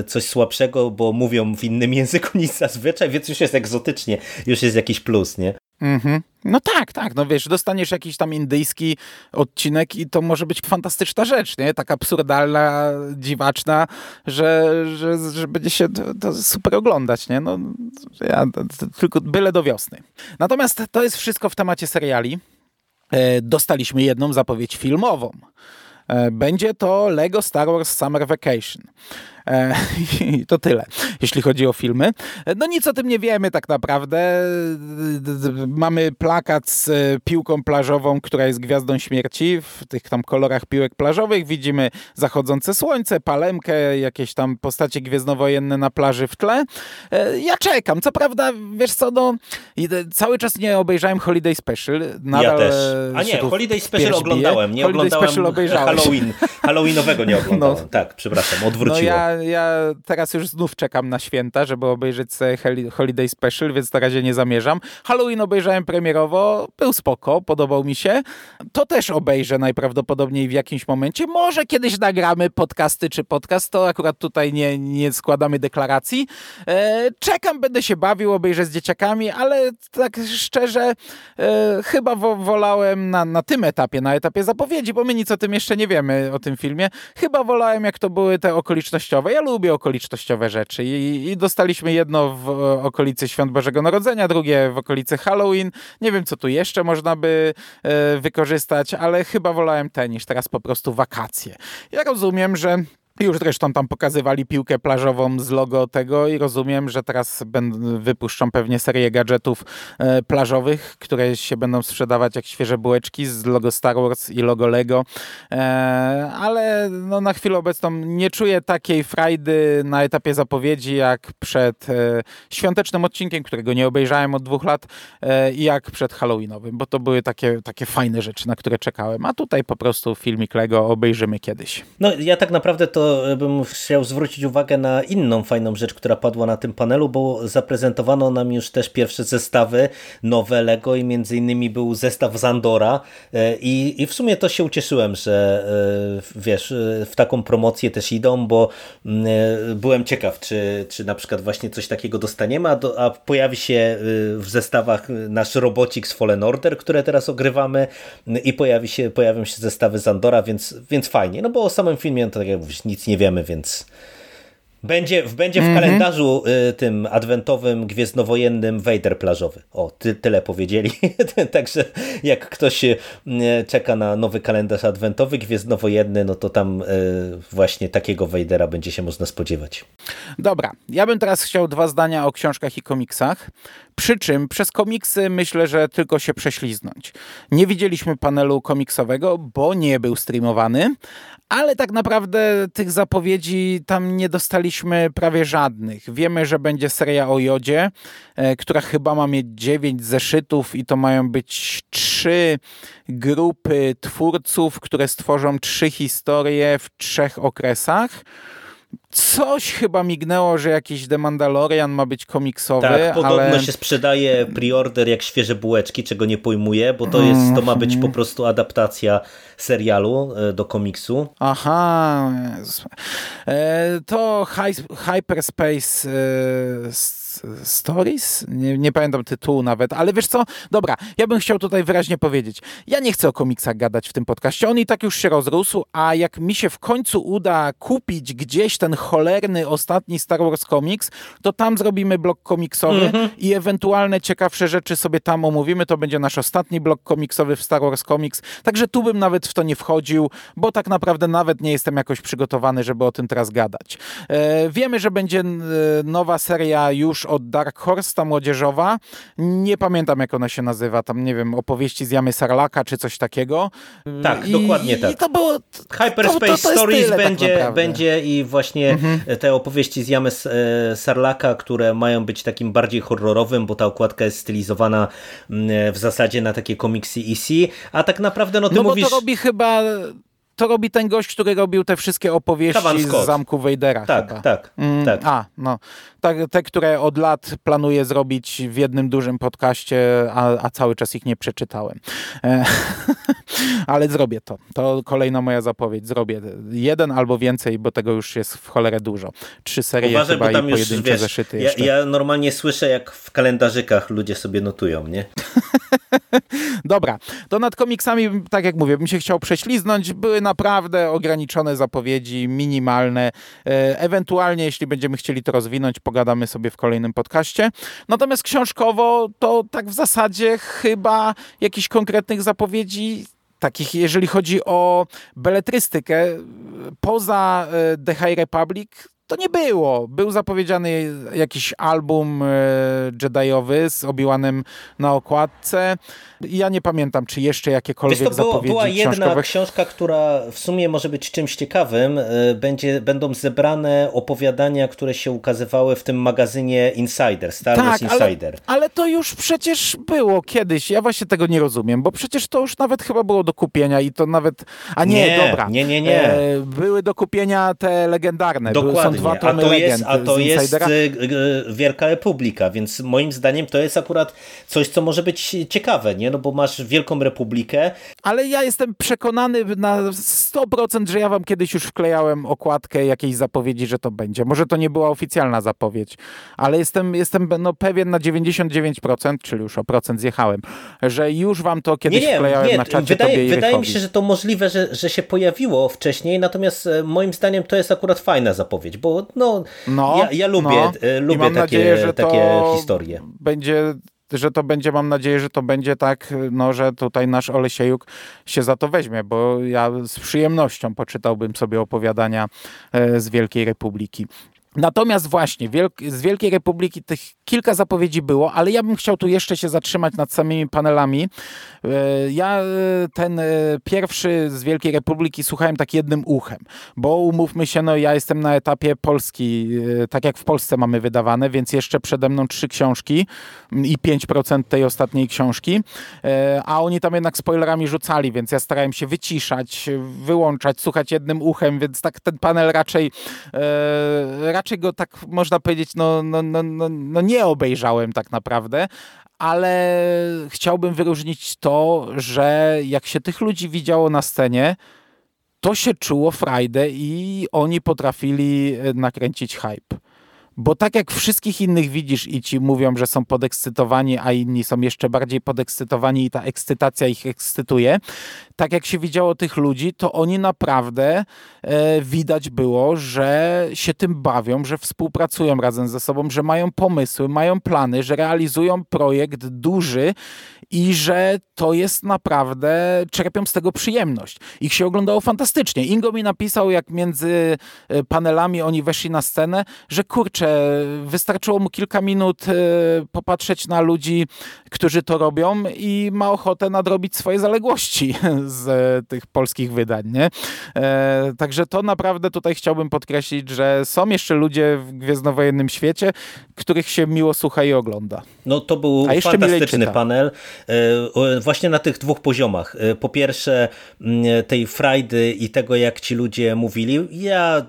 coś słabszego, bo mówią w innym języku niż zazwyczaj, więc już jest egzotycznie, już jest jakiś plus, nie? Mhm. No tak, tak. No wiesz, dostaniesz jakiś tam indyjski odcinek i to może być fantastyczna rzecz, nie? Tak absurdalna, dziwaczna, że, że, że będzie się to, to super oglądać, nie? No, ja, to, tylko byle do wiosny. Natomiast to jest wszystko w temacie seriali. E, dostaliśmy jedną zapowiedź filmową. E, będzie to Lego Star Wars Summer Vacation. E, [LAUGHS] I to tyle, jeśli chodzi o filmy. E, no nic o tym nie wiemy tak naprawdę. Mamy plakat z piłką plażową, która jest gwiazdą śmierci w tych tam kolorach piłek plażowych. Widzimy zachodzące słońce, palemkę, jakieś tam postacie gwiezdnowojenne na plaży w tle. Ja czekam. Co prawda, wiesz co, no cały czas nie obejrzałem Holiday Special. Nadal ja też. A nie, Holiday Special oglądałem. Nie Holiday oglądałem Special obejrzałeś. Halloween. [LAUGHS] Halloweenowego nie oglądałem. No. Tak, przepraszam, odwróciłem. No ja, ja teraz już znów czekam na święta, żeby obejrzeć sobie Holiday Special, więc na razie nie zamierzam. Halloween obejrzałem premierowo, był spoko, podobał mi się. To też obejrzę najprawdopodobniej w jakimś momencie. Może kiedyś nagramy podcasty czy podcast, to akurat tutaj nie, nie składamy deklaracji. E, czekam, będę się bawił, obejrzę z dzieciakami, ale tak szczerze e, chyba wo wolałem na, na tym etapie, na etapie zapowiedzi, bo my nic o tym jeszcze nie wiemy, o tym filmie. Chyba wolałem, jak to były te okolicznościowe. Ja lubię okolicznościowe rzeczy i, i dostaliśmy jedno w okolicy Świąt Bożego Narodzenia, drugie w okolicy Halloween. Nie wiem, co tu jeszcze można by e, wykorzystać, ale chyba wolałem te niż teraz po prostu wakacje. Ja rozumiem, że już zresztą tam pokazywali piłkę plażową z logo tego i rozumiem, że teraz będą, wypuszczą pewnie serię gadżetów e, plażowych, które się będą sprzedawać jak świeże bułeczki z logo Star Wars i logo Lego. E, ale no, na chwilę obecną nie czuję takiej frajdy na etapie zapowiedzi jak przed e, świątecznym odcinkiem, którego nie obejrzałem od dwóch lat e, i jak przed Halloweenowym, bo to były takie, takie fajne rzeczy, na które czekałem. A tutaj po prostu filmik Lego obejrzymy kiedyś. No ja tak naprawdę to bym chciał zwrócić uwagę na inną fajną rzecz, która padła na tym panelu, bo zaprezentowano nam już też pierwsze zestawy nowe Lego i między innymi był zestaw Zandora e, i, i w sumie to się ucieszyłem, że e, wiesz, e, w taką promocję też idą, bo mm, byłem ciekaw, czy, czy na przykład właśnie coś takiego dostaniemy, a, do, a pojawi się w zestawach nasz robocik z Fallen Order, które teraz ogrywamy i pojawi się, pojawią się zestawy Zandora, więc, więc fajnie, no bo o samym filmie, no to tak jak mówisz, nic nie wiemy, więc będzie, będzie w mm -hmm. kalendarzu y, tym adwentowym, gwiezdnowojennym Vader plażowy. O, ty, tyle powiedzieli. [LAUGHS] Także jak ktoś y, czeka na nowy kalendarz adwentowy, gwiezdnowojenny, no to tam y, właśnie takiego Vadera będzie się można spodziewać. Dobra, ja bym teraz chciał dwa zdania o książkach i komiksach. Przy czym przez komiksy myślę, że tylko się prześliznąć. Nie widzieliśmy panelu komiksowego, bo nie był streamowany, ale tak naprawdę tych zapowiedzi tam nie dostaliśmy prawie żadnych. Wiemy, że będzie seria o Jodzie, e, która chyba ma mieć dziewięć zeszytów i to mają być trzy grupy twórców, które stworzą trzy historie w trzech okresach. Coś chyba mignęło, że jakiś The Mandalorian ma być komiksowy, tak, podobno ale... się sprzedaje preorder jak świeże bułeczki, czego nie pojmuję, bo to jest, to ma być po prostu adaptacja serialu e, do komiksu. Aha, e, to Hyperspace e, Stories? Nie, nie, pamiętam tytułu nawet, ale wiesz co? Dobra, ja bym chciał tutaj wyraźnie powiedzieć. Ja nie chcę o komiksach gadać w tym podcaście. On i tak już się rozrósł, a jak mi się w końcu uda kupić gdzieś ten cholerny ostatni Star Wars Comics, to tam zrobimy blok komiksowy -hmm. i ewentualne ciekawsze rzeczy sobie tam omówimy. To będzie nasz ostatni blok komiksowy w Star Wars Comics. Także tu bym nawet w to nie wchodził, bo tak naprawdę nawet nie jestem jakoś przygotowany, żeby o tym teraz gadać. E, wiemy, że będzie e, nowa seria już od Dark Horse, ta młodzieżowa. Nie pamiętam, jak ona się nazywa. Tam, nie wiem, opowieści z Jamy Sarlaka, czy coś takiego. Tak, I, dokładnie tak. I to było... Hyperspace to, to, to Stories będzie, tak będzie i właśnie mhm. te opowieści z Jamy e, Sarlaka, które mają być takim bardziej horrorowym, bo ta okładka jest stylizowana mm, w zasadzie na takie komiksy EC, a tak naprawdę no ty no mówisz... bo to robi chyba to robi ten gość, który robił te wszystkie opowieści z Zamku Wejdera. Tak, chyba. tak, mm, tak. A, no. Tak, te, które od lat planuję zrobić w jednym dużym podcaście, a, a cały czas ich nie przeczytałem. E, [LAUGHS] ale zrobię to. To kolejna moja zapowiedź. Zrobię jeden albo więcej, bo tego już jest w cholerę dużo. Trzy serie Uważaj, chyba bo tam i już, pojedyncze wiesz, zeszyty ja, ja normalnie słyszę, jak w kalendarzykach ludzie sobie notują, nie? [LAUGHS] Dobra, to nad komiksami, tak jak mówię, bym się chciał prześliznąć. Były naprawdę ograniczone zapowiedzi, minimalne. E, ewentualnie, jeśli będziemy chcieli to rozwinąć, pogadamy sobie w kolejnym podcaście. Natomiast książkowo to tak w zasadzie chyba jakichś konkretnych zapowiedzi takich, jeżeli chodzi o beletrystykę, poza e, The High Republic, to nie było. Był zapowiedziany jakiś album e, Jediowy z Obi-Wanem na okładce. Ja nie pamiętam, czy jeszcze jakiekolwiek Wiesz, to było, Była jedna książkowe... książka, która w sumie może być czymś ciekawym. E, będzie, będą zebrane opowiadania, które się ukazywały w tym magazynie Insider, Star Wars tak, Insider. Ale, ale to już przecież było kiedyś. Ja właśnie tego nie rozumiem, bo przecież to już nawet chyba było do kupienia i to nawet... A nie, nie dobra. Nie, nie, nie. E, były do kupienia te legendarne. Dokładnie. Były, dwa tomy a to jest, a to jest y, y, Wielka Republika, więc moim zdaniem to jest akurat coś, co może być ciekawe, nie? No bo masz Wielką Republikę. Ale ja jestem przekonany na 100%, że ja wam kiedyś już wklejałem okładkę jakiejś zapowiedzi, że to będzie. Może to nie była oficjalna zapowiedź, ale jestem, jestem no, pewien na 99%, czyli już o procent zjechałem, że już wam to kiedyś nie, nie, wklejałem nie, na czacie wydaje, wydaje mi się, że to możliwe, że, że się pojawiło wcześniej, natomiast e, moim zdaniem to jest akurat fajna zapowiedź, bo no, no ja, ja lubię, no. E, lubię takie, nadzieję, że takie historie. Będzie że to będzie, mam nadzieję, że to będzie tak, no, że tutaj nasz Olesiejuk się za to weźmie, bo ja z przyjemnością poczytałbym sobie opowiadania e, z Wielkiej Republiki. Natomiast właśnie z Wielkiej Republiki tych kilka zapowiedzi było, ale ja bym chciał tu jeszcze się zatrzymać nad samymi panelami. E, ja e, ten e, pierwszy z Wielkiej Republiki słuchałem tak jednym uchem, bo umówmy się, no ja jestem na etapie Polski, tak jak w Polsce mamy wydawane, więc jeszcze przede mną trzy książki i 5% tej ostatniej książki, a oni tam jednak spoilerami rzucali, więc ja starałem się wyciszać, wyłączać, słuchać jednym uchem, więc tak ten panel raczej raczej go tak można powiedzieć, no, no, no, no, no nie obejrzałem tak naprawdę, ale chciałbym wyróżnić to, że jak się tych ludzi widziało na scenie, to się czuło frajdę i oni potrafili nakręcić hype. Bo tak jak wszystkich innych widzisz i ci mówią, że są podekscytowani, a inni są jeszcze bardziej podekscytowani i ta ekscytacja ich ekscytuje, tak jak się widziało tych ludzi, to oni naprawdę e, widać było, że się tym bawią, że współpracują razem ze sobą, że mają pomysły, mają plany, że realizują projekt duży i że to jest naprawdę, czerpią z tego przyjemność. Ich się oglądało fantastycznie. Ingo mi napisał, jak między e, panelami oni weszli na scenę, że kurczę, wystarczyło mu kilka minut e, popatrzeć na ludzi, którzy to robią i ma ochotę nadrobić swoje zaległości [LAUGHS] z e, tych polskich wydań. Nie? Także to naprawdę tutaj chciałbym podkreślić, że są jeszcze ludzie w Gwiezdnowojennym świecie, których się miło słucha i ogląda. No to był fantastyczny panel. E, właśnie na tych dwóch poziomach. E, po pierwsze tej frajdy i tego jak ci ludzie mówili. Ja,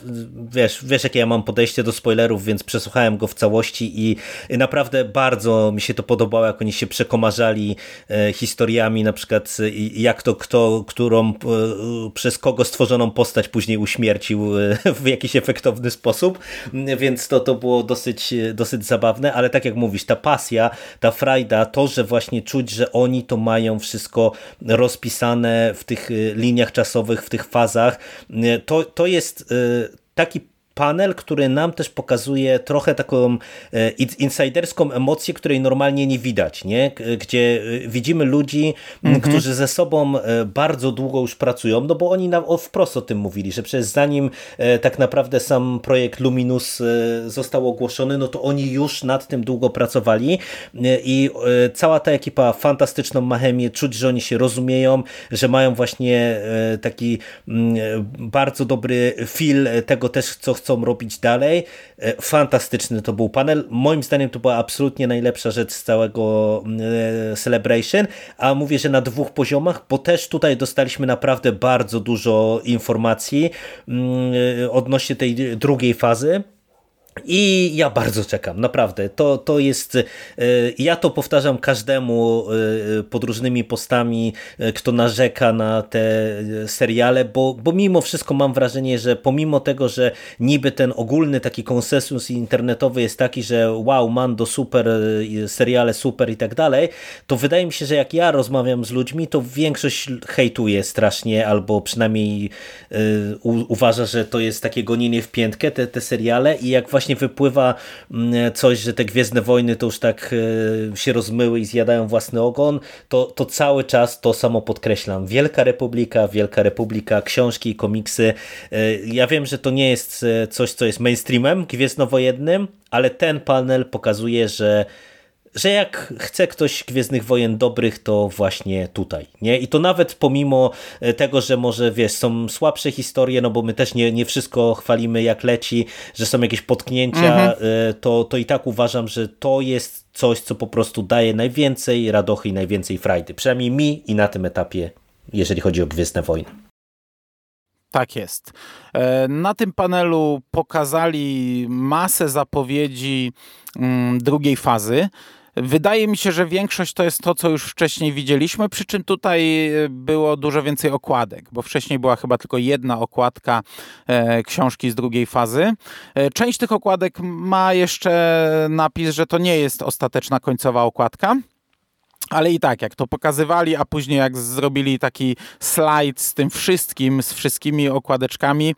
wiesz, wiesz jakie ja mam podejście do spoilerów, więc przesłuchałem go w całości i naprawdę bardzo mi się to podobało, jak oni się przekomarzali e, historiami, na przykład jak to kto, którą przez kogo stworzoną postać później uśmiercił w jakiś efektowny sposób, więc to, to było dosyć, dosyć zabawne, ale tak jak mówisz, ta pasja, ta frajda, to, że właśnie czuć, że oni to mają wszystko rozpisane w tych liniach czasowych, w tych fazach. To, to jest taki panel, który nam też pokazuje trochę taką e, insiderską emocję, której normalnie nie widać, nie? gdzie e, widzimy ludzi, mhm. którzy ze sobą e, bardzo długo już pracują, no bo oni nam wprost o tym mówili, że przecież zanim tak naprawdę sam projekt Luminus został ogłoszony, no to oni już nad tym długo pracowali i cała ta ekipa fantastyczną ma chemię, czuć, że oni się rozumieją, że mają właśnie taki bardzo dobry feel tego też, co chcą chcą robić dalej. Fantastyczny to był panel. Moim zdaniem to była absolutnie najlepsza rzecz z całego Celebration, a mówię, że na dwóch poziomach, bo też tutaj dostaliśmy naprawdę bardzo dużo informacji mm, odnośnie tej drugiej fazy. I ja bardzo czekam, naprawdę. To, to jest, e, ja to powtarzam każdemu e, pod różnymi postami, e, kto narzeka na te seriale, bo, bo mimo wszystko mam wrażenie, że pomimo tego, że niby ten ogólny taki konsensus internetowy jest taki, że wow, Mando super, seriale super i tak dalej, to wydaje mi się, że jak ja rozmawiam z ludźmi, to większość hejtuje strasznie, albo przynajmniej uważa, że to jest takie gonienie w piętkę, te, te seriale i jak właśnie właśnie wypływa mm, coś, że te Gwiezdne Wojny to już tak e, się rozmyły i zjadają własny ogon, to, to cały czas to samo podkreślam. Wielka Republika, Wielka Republika, książki, komiksy. E, ja wiem, że to nie jest e, coś, co jest mainstreamem gwiezdnowojennym, ale ten panel pokazuje, że że jak chce ktoś Gwiezdnych Wojen dobrych, to właśnie tutaj. Nie? I to nawet pomimo e, tego, że może wiesz, są słabsze historie, no bo my też nie, nie wszystko chwalimy jak leci, że są jakieś potknięcia, mhm. E, to, to i tak uważam, że to jest coś, co po prostu daje najwięcej radochy i najwięcej frajdy. Przynajmniej mi i na tym etapie, jeżeli chodzi o Gwiezdne Wojny. Tak jest. E, na tym panelu pokazali masę zapowiedzi mm, drugiej fazy. Wydaje mi się, że większość to jest to, co już wcześniej widzieliśmy, przy czym tutaj e, było dużo więcej okładek, bo wcześniej była chyba tylko jedna okładka e, książki z drugiej fazy. E, część tych okładek ma jeszcze napis, że to nie jest ostateczna końcowa okładka. Ale i tak, jak to pokazywali, a później jak zrobili taki slajd z tym wszystkim, z wszystkimi okładeczkami,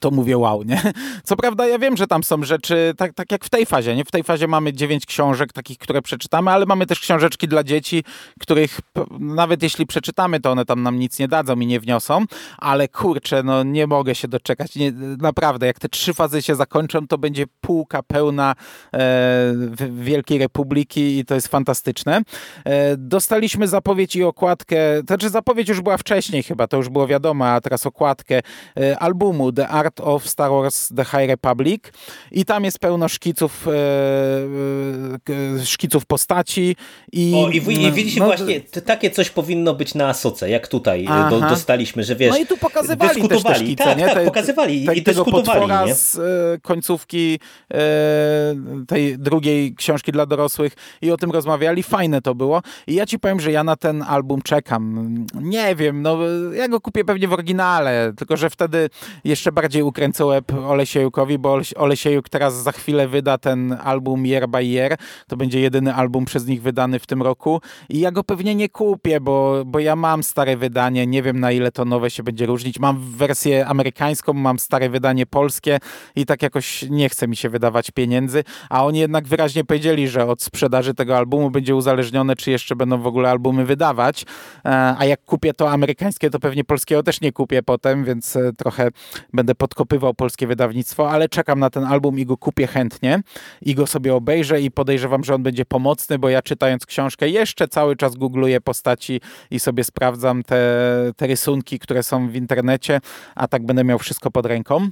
to mówię wow, nie? Co prawda ja wiem, że tam są rzeczy, tak, tak jak w tej fazie, nie? W tej fazie mamy dziewięć książek takich, które przeczytamy, ale mamy też książeczki dla dzieci, których nawet jeśli przeczytamy, to one tam nam nic nie dadzą i nie wniosą, ale kurczę, no nie mogę się doczekać. Nie, naprawdę, jak te trzy fazy się zakończą, to będzie półka pełna e, Wielkiej Republiki i to jest fantastyczne. E, dostaliśmy zapowiedź i okładkę, znaczy zapowiedź już była wcześniej chyba, to już było wiadomo, a teraz okładkę e, albumu The Art of Star Wars The High Republic i tam jest pełno szkiców, e, e, szkiców postaci. I, o, i, i widzicie no, właśnie, takie coś powinno być na Asoce, jak tutaj e, do, dostaliśmy, że wiesz, No i tu pokazywali dyskutowali. też te szkice, tak, nie? Tak, te, pokazywali te, i tego dyskutowali. Nie? z końcówki tej drugiej książki dla dorosłych i o tym rozmawiali. Fajne to było. I ja ci powiem, że ja na ten album czekam. Nie wiem, no ja go kupię pewnie w oryginale, tylko że wtedy jeszcze bardziej bardziej ukręcę łeb Olesiejukowi, bo Olesiejuk teraz za chwilę wyda ten album Year by Year. To będzie jedyny album przez nich wydany w tym roku i ja go pewnie nie kupię, bo, bo ja mam stare wydanie, nie wiem na ile to nowe się będzie różnić. Mam wersję amerykańską, mam stare wydanie polskie i tak jakoś nie chce mi się wydawać pieniędzy, a oni jednak wyraźnie powiedzieli, że od sprzedaży tego albumu będzie uzależnione, czy jeszcze będą w ogóle albumy wydawać, e, a jak kupię to amerykańskie, to pewnie polskiego też nie kupię potem, więc e, trochę będę podkopywał polskie wydawnictwo, ale czekam na ten album i go kupię chętnie i go sobie obejrzę i podejrzewam, że on będzie pomocny, bo ja czytając książkę jeszcze cały czas googluję postaci i sobie sprawdzam te, te rysunki, które są w internecie, a tak będę miał wszystko pod ręką.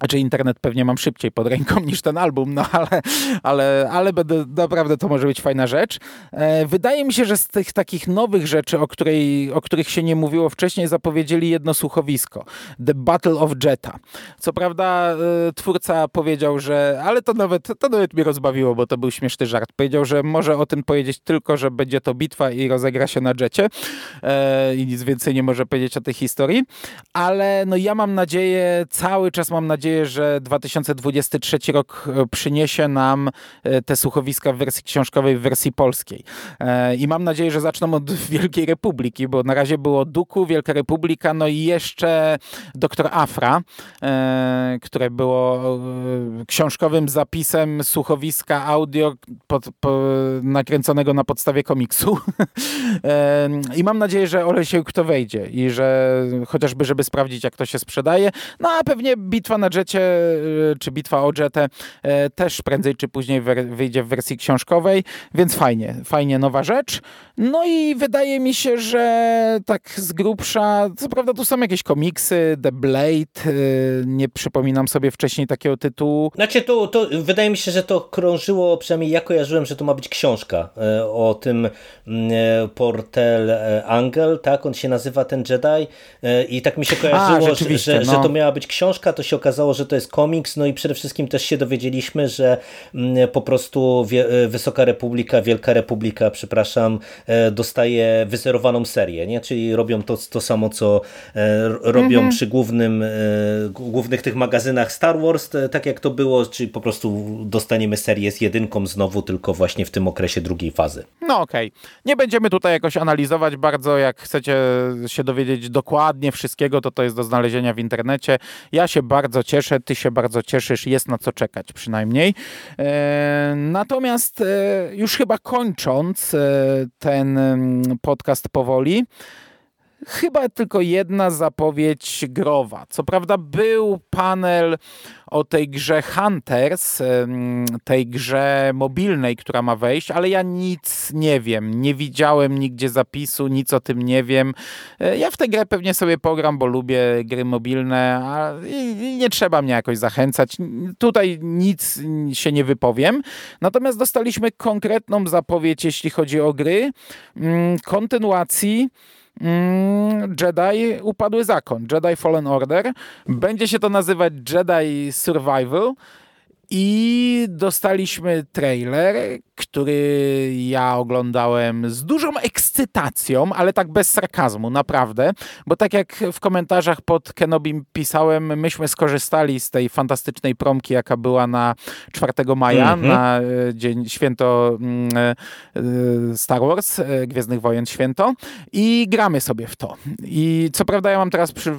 Znaczy internet pewnie mam szybciej pod ręką [LAUGHS] niż ten album, no ale, ale, ale będę, naprawdę to może być fajna rzecz. E, wydaje mi się, że z tych takich nowych rzeczy, o, której, o których się nie mówiło wcześniej, zapowiedzieli jedno słuchowisko. The Battle of Jetta. Co prawda e, twórca powiedział, że, ale to nawet, to nawet mnie rozbawiło, bo to był śmieszny żart. Powiedział, że może o tym powiedzieć tylko, że będzie to bitwa i rozegra się na Jecie e, i nic więcej nie może powiedzieć o tej historii, ale no ja mam nadzieję, cały czas mam nadzieję, nadzieję, że 2023 rok e, przyniesie nam e, te słuchowiska w wersji książkowej, w wersji polskiej. E, I mam nadzieję, że zaczną od [LAUGHS] Wielkiej Republiki, bo na razie było Duku, Wielka Republika, no i jeszcze Doktor Afra, które było książkowym zapisem słuchowiska audio pod, po, nakręconego na podstawie komiksu. [LAUGHS] I mam nadzieję, że Olesiek to wejdzie i że chociażby, żeby sprawdzić, jak to się sprzedaje. No a pewnie bitwa na Jetcie, czy Bitwa o Jetę też prędzej czy później wyjdzie w wersji książkowej, więc fajnie, fajnie nowa rzecz. No i wydaje mi się, że tak z grubsza, co prawda tu są jakieś komiksy, The Blade, nie przypominam sobie wcześniej takiego tytułu. Znaczy to, to wydaje mi się, że to krążyło, przynajmniej ja kojarzyłem, że to ma być książka o tym mm, Portel Angel, tak on się nazywa ten Jedi i tak mi się kojarzyło, A, że, że, no. że, to miała być książka, to się okazało, że to jest komiks, no i przede wszystkim też się dowiedzieliśmy, że mm, po prostu e, Wysoka Republika, Wielka Republika, przepraszam, e, dostaje wyzerowaną serię, nie? czyli robią to, to samo, co e, robią mhm. przy głównym, głównych tych magazynach Star Wars, tak jak to było, czyli po prostu dostaniemy serię z jedynką znowu, tylko właśnie w tym okresie drugiej fazy. No okej. Okay. Nie będziemy tutaj jakoś analizować bardzo, jak chcecie się dowiedzieć dokładnie wszystkiego, to to jest do znalezienia w internecie. Ja się bardzo cieszę, ty się bardzo cieszysz, jest na co czekać przynajmniej. E, natomiast e, już chyba kończąc e, ten mm, podcast powoli, chyba tylko jedna zapowiedź growa. Co prawda był panel o tej grze Hunters, tej grze mobilnej, która ma wejść, ale ja nic nie wiem. Nie widziałem nigdzie zapisu, nic o tym nie wiem. E, ja w tę grę pewnie sobie pogram, bo lubię gry mobilne, a nie trzeba mnie jakoś zachęcać. Tutaj nic się nie wypowiem. Natomiast dostaliśmy konkretną zapowiedź, jeśli chodzi o gry, mm, kontynuacji Jedi Upadły Zakon, Jedi Fallen Order. Będzie się to nazywać Jedi Survival. I dostaliśmy trailer, który ja oglądałem z dużą ekscytacją, ale tak bez sarkazmu, naprawdę. Bo tak jak w komentarzach pod Kenobim pisałem, myśmy skorzystali z tej fantastycznej promki, jaka była na 4 maja, mm -hmm. na e, dzień święto mm, e, e, Star Wars, Gwiezdnych Wojen święto i gramy sobie w to. I co prawda ja mam teraz przy,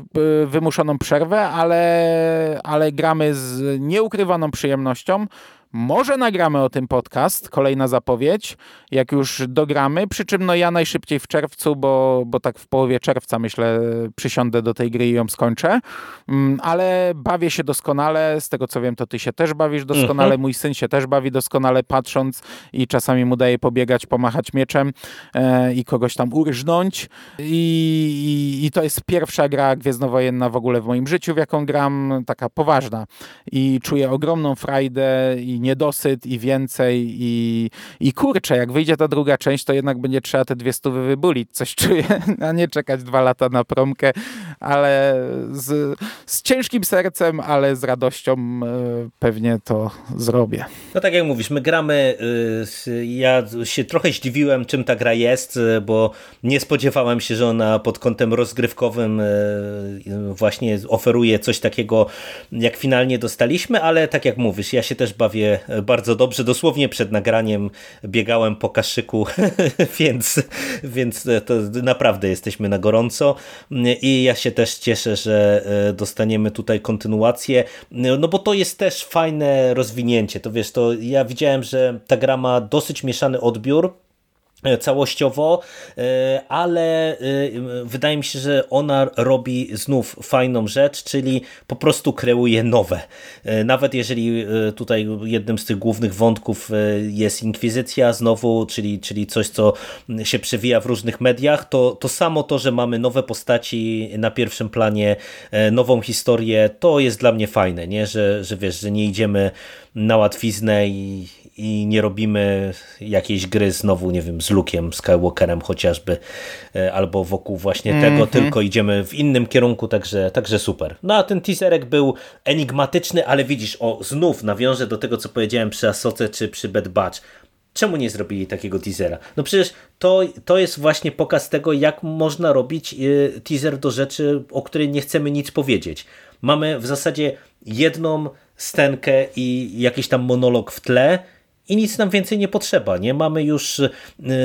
wymuszoną przerwę, ale, ale gramy z nieukrywaną przyjemnością. Może nagramy o tym podcast, kolejna zapowiedź, jak już dogramy, przy czym no ja najszybciej w czerwcu, bo, bo tak w połowie czerwca myślę przysiądę do tej gry i ją skończę, mm, ale bawię się doskonale, z tego co wiem to ty się też bawisz doskonale, mhm. mój syn się też bawi doskonale patrząc i czasami mu daje pobiegać, pomachać mieczem e, i kogoś tam urżnąć. I, i, i to jest pierwsza gra gwiezdnowojenna w ogóle w moim życiu, w jaką gram, taka poważna. I czuję ogromną frajdę i niedosyt i więcej i, i kurczę, jak wyjdzie ta druga część, to jednak będzie trzeba te dwie stówy wybulić, coś czuję, [LAUGHS] a nie czekać dwa lata na promkę, ale z, z ciężkim sercem, ale z radością e, pewnie to zrobię. No tak jak mówisz, my gramy, y, ja się trochę zdziwiłem, czym ta gra jest, y, bo nie spodziewałem się, że ona pod kątem rozgrywkowym y, właśnie oferuje coś takiego, jak finalnie dostaliśmy, ale tak jak mówisz, ja się też bawię bardzo dobrze. Dosłownie przed nagraniem biegałem po kaszyku, [LAUGHS] więc, więc to naprawdę jesteśmy na gorąco i ja się też cieszę, że e, dostaniemy tutaj kontynuację, no bo to jest też fajne rozwinięcie. To wiesz, to ja widziałem, że ta gra ma dosyć mieszany odbiór, E, całościowo, e, ale e, wydaje mi się, że ona robi znów fajną rzecz, czyli po prostu kreuje nowe. Nawet jeżeli tutaj jednym z tych głównych wątków jest inkwizycja znowu, czyli, czyli coś, co się przewija w różnych mediach, to, to samo to, że mamy nowe postaci na pierwszym planie, nową historię, to jest dla mnie fajne, nie? Że, że wiesz, że nie idziemy na łatwiznę i, i nie robimy jakiejś gry znowu, nie wiem, z Luke'em Skywalkerem chociażby, e, albo wokół właśnie mm -hmm. tego, mhm. tylko idziemy w innym kierunku, także, także super. No a ten teaserek był enigmatyczny, ale widzisz, o znów nawiążę do tego, co powiedziałem przy Asoce czy przy Bad Batch. Czemu nie zrobili takiego teasera? No przecież to, to jest właśnie pokaz tego, jak można robić e, teaser do rzeczy, o której nie chcemy nic powiedzieć. Mamy w zasadzie jedną scenkę i jakiś tam monolog w tle i nic nam więcej nie potrzeba. Nie mamy już y,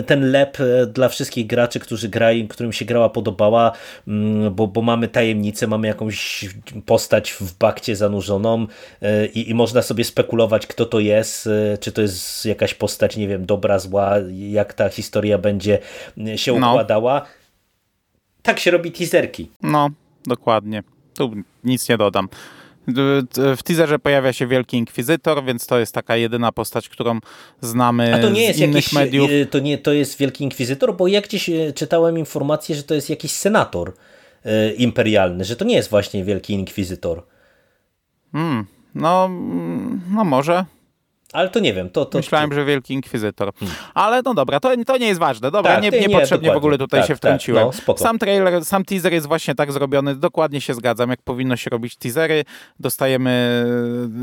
ten lep y, dla wszystkich graczy, którzy grają, którym się grała podobała, mm, bo, bo mamy tajemnicę, mamy jakąś postać w bakcie zanurzoną y, i, i można sobie spekulować, kto to jest, czy to jest jakaś postać, nie wiem, dobra, zła, jak ta historia będzie się no. układała. No. Tak się robi teaserki. No, dokładnie. Tu nic nie dodam. W teaserze pojawia się Wielki Inkwizytor, więc to jest taka jedyna postać, którą znamy A to nie jest z innych jakiś, mediów. y, To nie to jest Wielki Inkwizytor, bo ja gdzieś y, czytałem informację, że to jest jakiś senator y, imperialny, że to nie jest właśnie Wielki Inkwizytor. Hmm, no, no może. Ale to nie wiem. To, to, Myślałem, że Wielki Inkwizytor. Ale no dobra, to, to nie jest ważne. Dobra, Tak, nie, nie, nie, niepotrzebnie w dokładnie. ogóle tutaj Tak, się tak, wtrąciłem. no, spoko. sam trailer, sam teaser jest właśnie tak zrobiony, dokładnie się zgadzam, jak powinno się robić teasery. Dostajemy,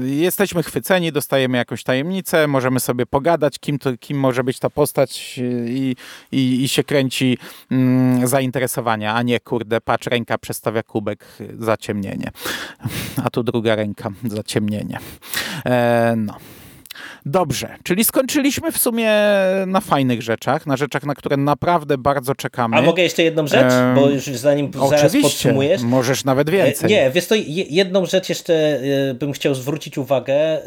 jesteśmy chwyceni, dostajemy jakąś tajemnicę, możemy sobie pogadać, kim, to, kim może być ta postać i, i, i się kręci mm, zainteresowania, a nie kurde, patrz, ręka przestawia kubek, zaciemnienie. A tu druga ręka, zaciemnienie. E, no. Dobrze, czyli skończyliśmy w sumie na fajnych rzeczach, na rzeczach, na które naprawdę bardzo czekamy. A mogę jeszcze jedną rzecz? Em, Bo już zanim zaraz podsumujesz. możesz nawet więcej. E, Nie, wiesz to je- jedną rzecz jeszcze e, bym chciał zwrócić uwagę, e,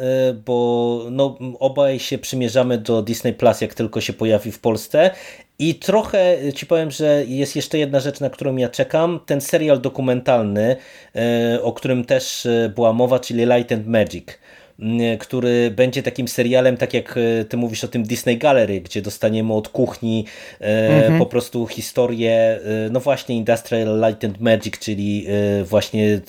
bo no, obaj się przymierzamy do Disney Plus, jak tylko się pojawi w Polsce. I trochę ci powiem, że jest jeszcze jedna rzecz, na którą ja czekam. Ten serial dokumentalny, o którym też była mowa, czyli Light and Magic który będzie takim serialem, tak jak e, ty mówisz o tym Disney Gallery, gdzie dostaniemy od kuchni e, po prostu historię, e, no właśnie Industrial Light and Magic, czyli e, właśnie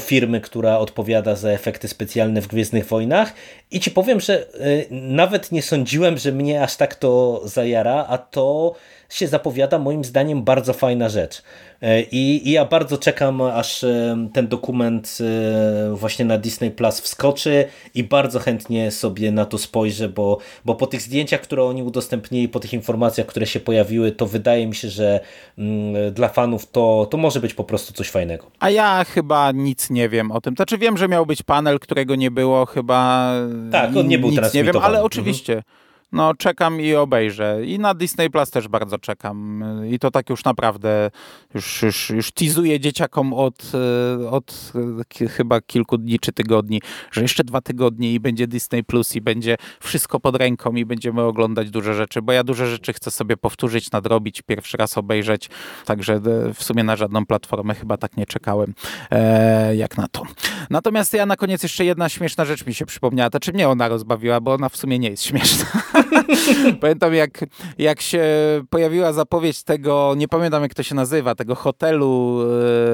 firmy, która odpowiada za efekty specjalne w Gwiezdnych Wojnach. I ci powiem, że e, nawet nie sądziłem, że mnie aż tak to zajara, a to się zapowiada moim zdaniem bardzo fajna rzecz. E, I, I ja bardzo czekam, aż e, ten dokument e, właśnie na Disney Plus wskoczy i bardzo chętnie sobie na to spojrzę, bo, bo po tych zdjęciach, które oni udostępnili, po tych informacjach, które się pojawiły, to wydaje mi się, że mm, dla fanów to, to może być po prostu coś fajnego. A ja chyba nic nie wiem o tym. Znaczy wiem, że miał być panel, którego nie było chyba. Tak, on nie był nic nie wiem, ale Mhm. No, czekam i obejrzę. I na Disney Plus też bardzo czekam. I to tak już naprawdę, już, już, już teazuję dzieciakom od, e, od e, chyba kilku dni czy tygodni, że jeszcze dwa tygodnie i będzie Disney Plus i będzie wszystko pod ręką i będziemy oglądać duże rzeczy, bo ja duże rzeczy chcę sobie powtórzyć, nadrobić, pierwszy raz obejrzeć. Także e, w sumie na żadną platformę chyba tak nie czekałem, e, jak na to. Natomiast ja na koniec jeszcze jedna śmieszna rzecz mi się przypomniała. Znaczy mnie ona rozbawiła, bo ona w sumie nie jest śmieszna. [LAUGHS] [LAUGHS] Pamiętam jak, jak się pojawiła zapowiedź tego, nie pamiętam jak to się nazywa, tego hotelu,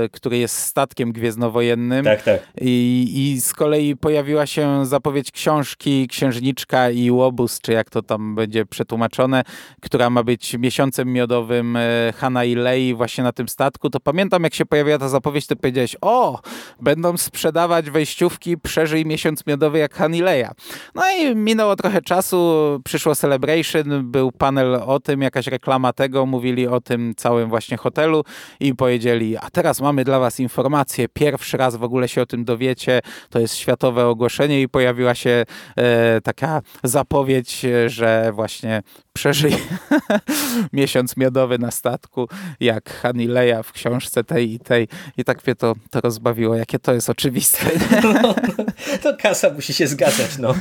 e, który jest statkiem gwiezdnowojennym. Tak, tak. I, I z kolei pojawiła się zapowiedź książki Księżniczka i Łobuz, czy jak to tam będzie przetłumaczone, która ma być miesiącem miodowym e, Hanna i Lei właśnie na tym statku. To pamiętam, jak się pojawiła ta zapowiedź, to powiedziałeś, o, będą sprzedawać wejściówki Przeżyj miesiąc miodowy jak Han i Leia. No i minęło trochę czasu, przyszło Celebration, był panel o tym, jakaś reklama tego, mówili o tym całym właśnie hotelu i powiedzieli, a teraz mamy dla was informację, pierwszy raz w ogóle się o tym dowiecie, to jest światowe ogłoszenie i pojawiła się e, taka zapowiedź, e, że właśnie przeżyj [LAUGHS] miesiąc miodowy na statku, jak Han i Leia w książce tej i tej i tak mnie to, to rozbawiło, jakie to jest oczywiste. [LAUGHS] No, to kasa musi się zgadzać, no.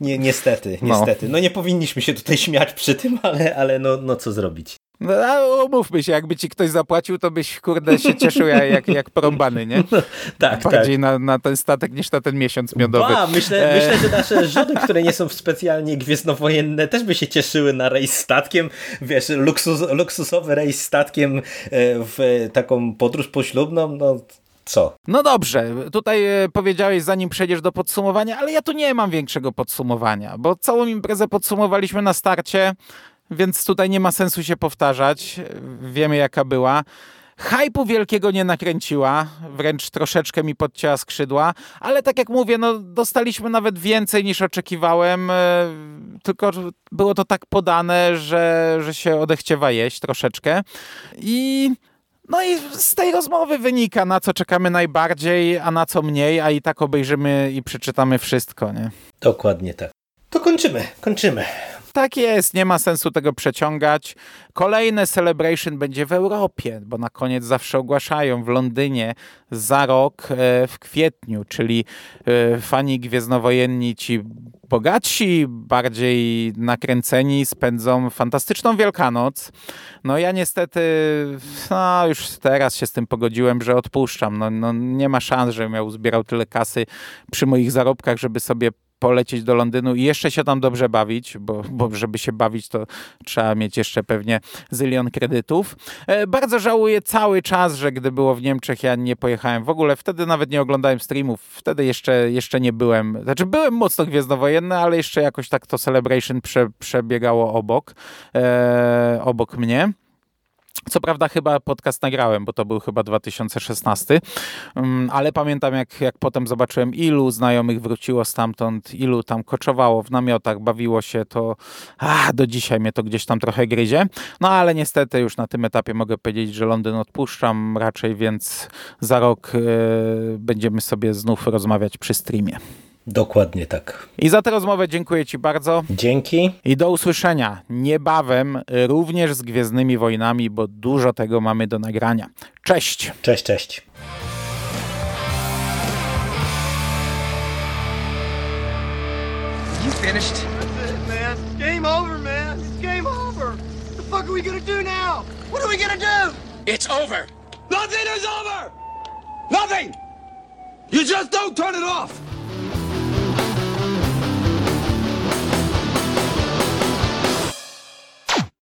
Nie, niestety, No. niestety. No nie powinniśmy się tutaj śmiać przy tym, ale, ale no, no co zrobić. No, a umówmy się, jakby ci ktoś zapłacił, to byś kurde się cieszył jak, jak, porąbany, nie? [LAUGHS] Tak, Bardziej na, na ten statek niż na ten miesiąc miodowy. Ba, myślę, E. myślę, że nasze [LAUGHS] żony, które nie są specjalnie gwiezdnowojenne, też by się cieszyły na rejs statkiem. Wiesz, luksus, luksusowy rejs statkiem e, w taką podróż poślubną, no co? No dobrze, tutaj e, powiedziałeś zanim przejdziesz do podsumowania, ale ja tu nie mam większego podsumowania, bo całą imprezę podsumowaliśmy na starcie, więc tutaj nie ma sensu się powtarzać. Wiemy jaka była. Hypu wielkiego nie nakręciła, wręcz troszeczkę mi podcięła skrzydła, ale tak jak mówię, no dostaliśmy nawet więcej niż oczekiwałem, e, tylko było to tak podane, że, że się odechciewa jeść troszeczkę. I no i z tej rozmowy wynika, na co czekamy najbardziej, a na co mniej, a i tak obejrzymy i przeczytamy wszystko, nie? Dokładnie tak. To kończymy, kończymy. Tak jest, nie ma sensu tego przeciągać. Kolejne Celebration będzie w Europie, bo na koniec zawsze ogłaszają w Londynie za rok e, w kwietniu, czyli e, fani gwiezdnowojenni ci bogatsi, bardziej nakręceni spędzą fantastyczną Wielkanoc. No ja niestety, no już teraz się z tym pogodziłem, że odpuszczam. No, no nie ma szans, żebym miał zbierał tyle kasy przy moich zarobkach, żeby sobie polecieć do Londynu i jeszcze się tam dobrze bawić, bo, bo żeby się bawić, to trzeba mieć jeszcze pewnie zylion kredytów. E, bardzo żałuję cały czas, że gdy było w Niemczech, ja nie pojechałem w ogóle. Wtedy nawet nie oglądałem streamów, wtedy jeszcze, jeszcze nie byłem. Znaczy byłem mocno gwiezdnowojenny, ale jeszcze jakoś tak to Celebration prze, przebiegało obok, e, obok mnie. Co prawda chyba podcast nagrałem, bo to był chyba 2016, um, ale pamiętam jak, jak potem zobaczyłem ilu znajomych wróciło stamtąd, ilu tam koczowało w namiotach, bawiło się, to a, do dzisiaj mnie to gdzieś tam trochę gryzie. No ale niestety już na tym etapie mogę powiedzieć, że Londyn odpuszczam raczej, więc za rok y, będziemy sobie znów rozmawiać przy streamie. Dokładnie tak. I za tę rozmowę dziękuję Ci bardzo. Dzięki. I do usłyszenia niebawem również z Gwiezdnymi Wojnami, bo dużo tego mamy do nagrania. Cześć! Cześć, cześć. You finished? That's it, man. Game over, man. It's game over. What the fuck are we gonna do now? What are we gonna do? It's over. Nothing is over! Nothing! You just don't turn it off!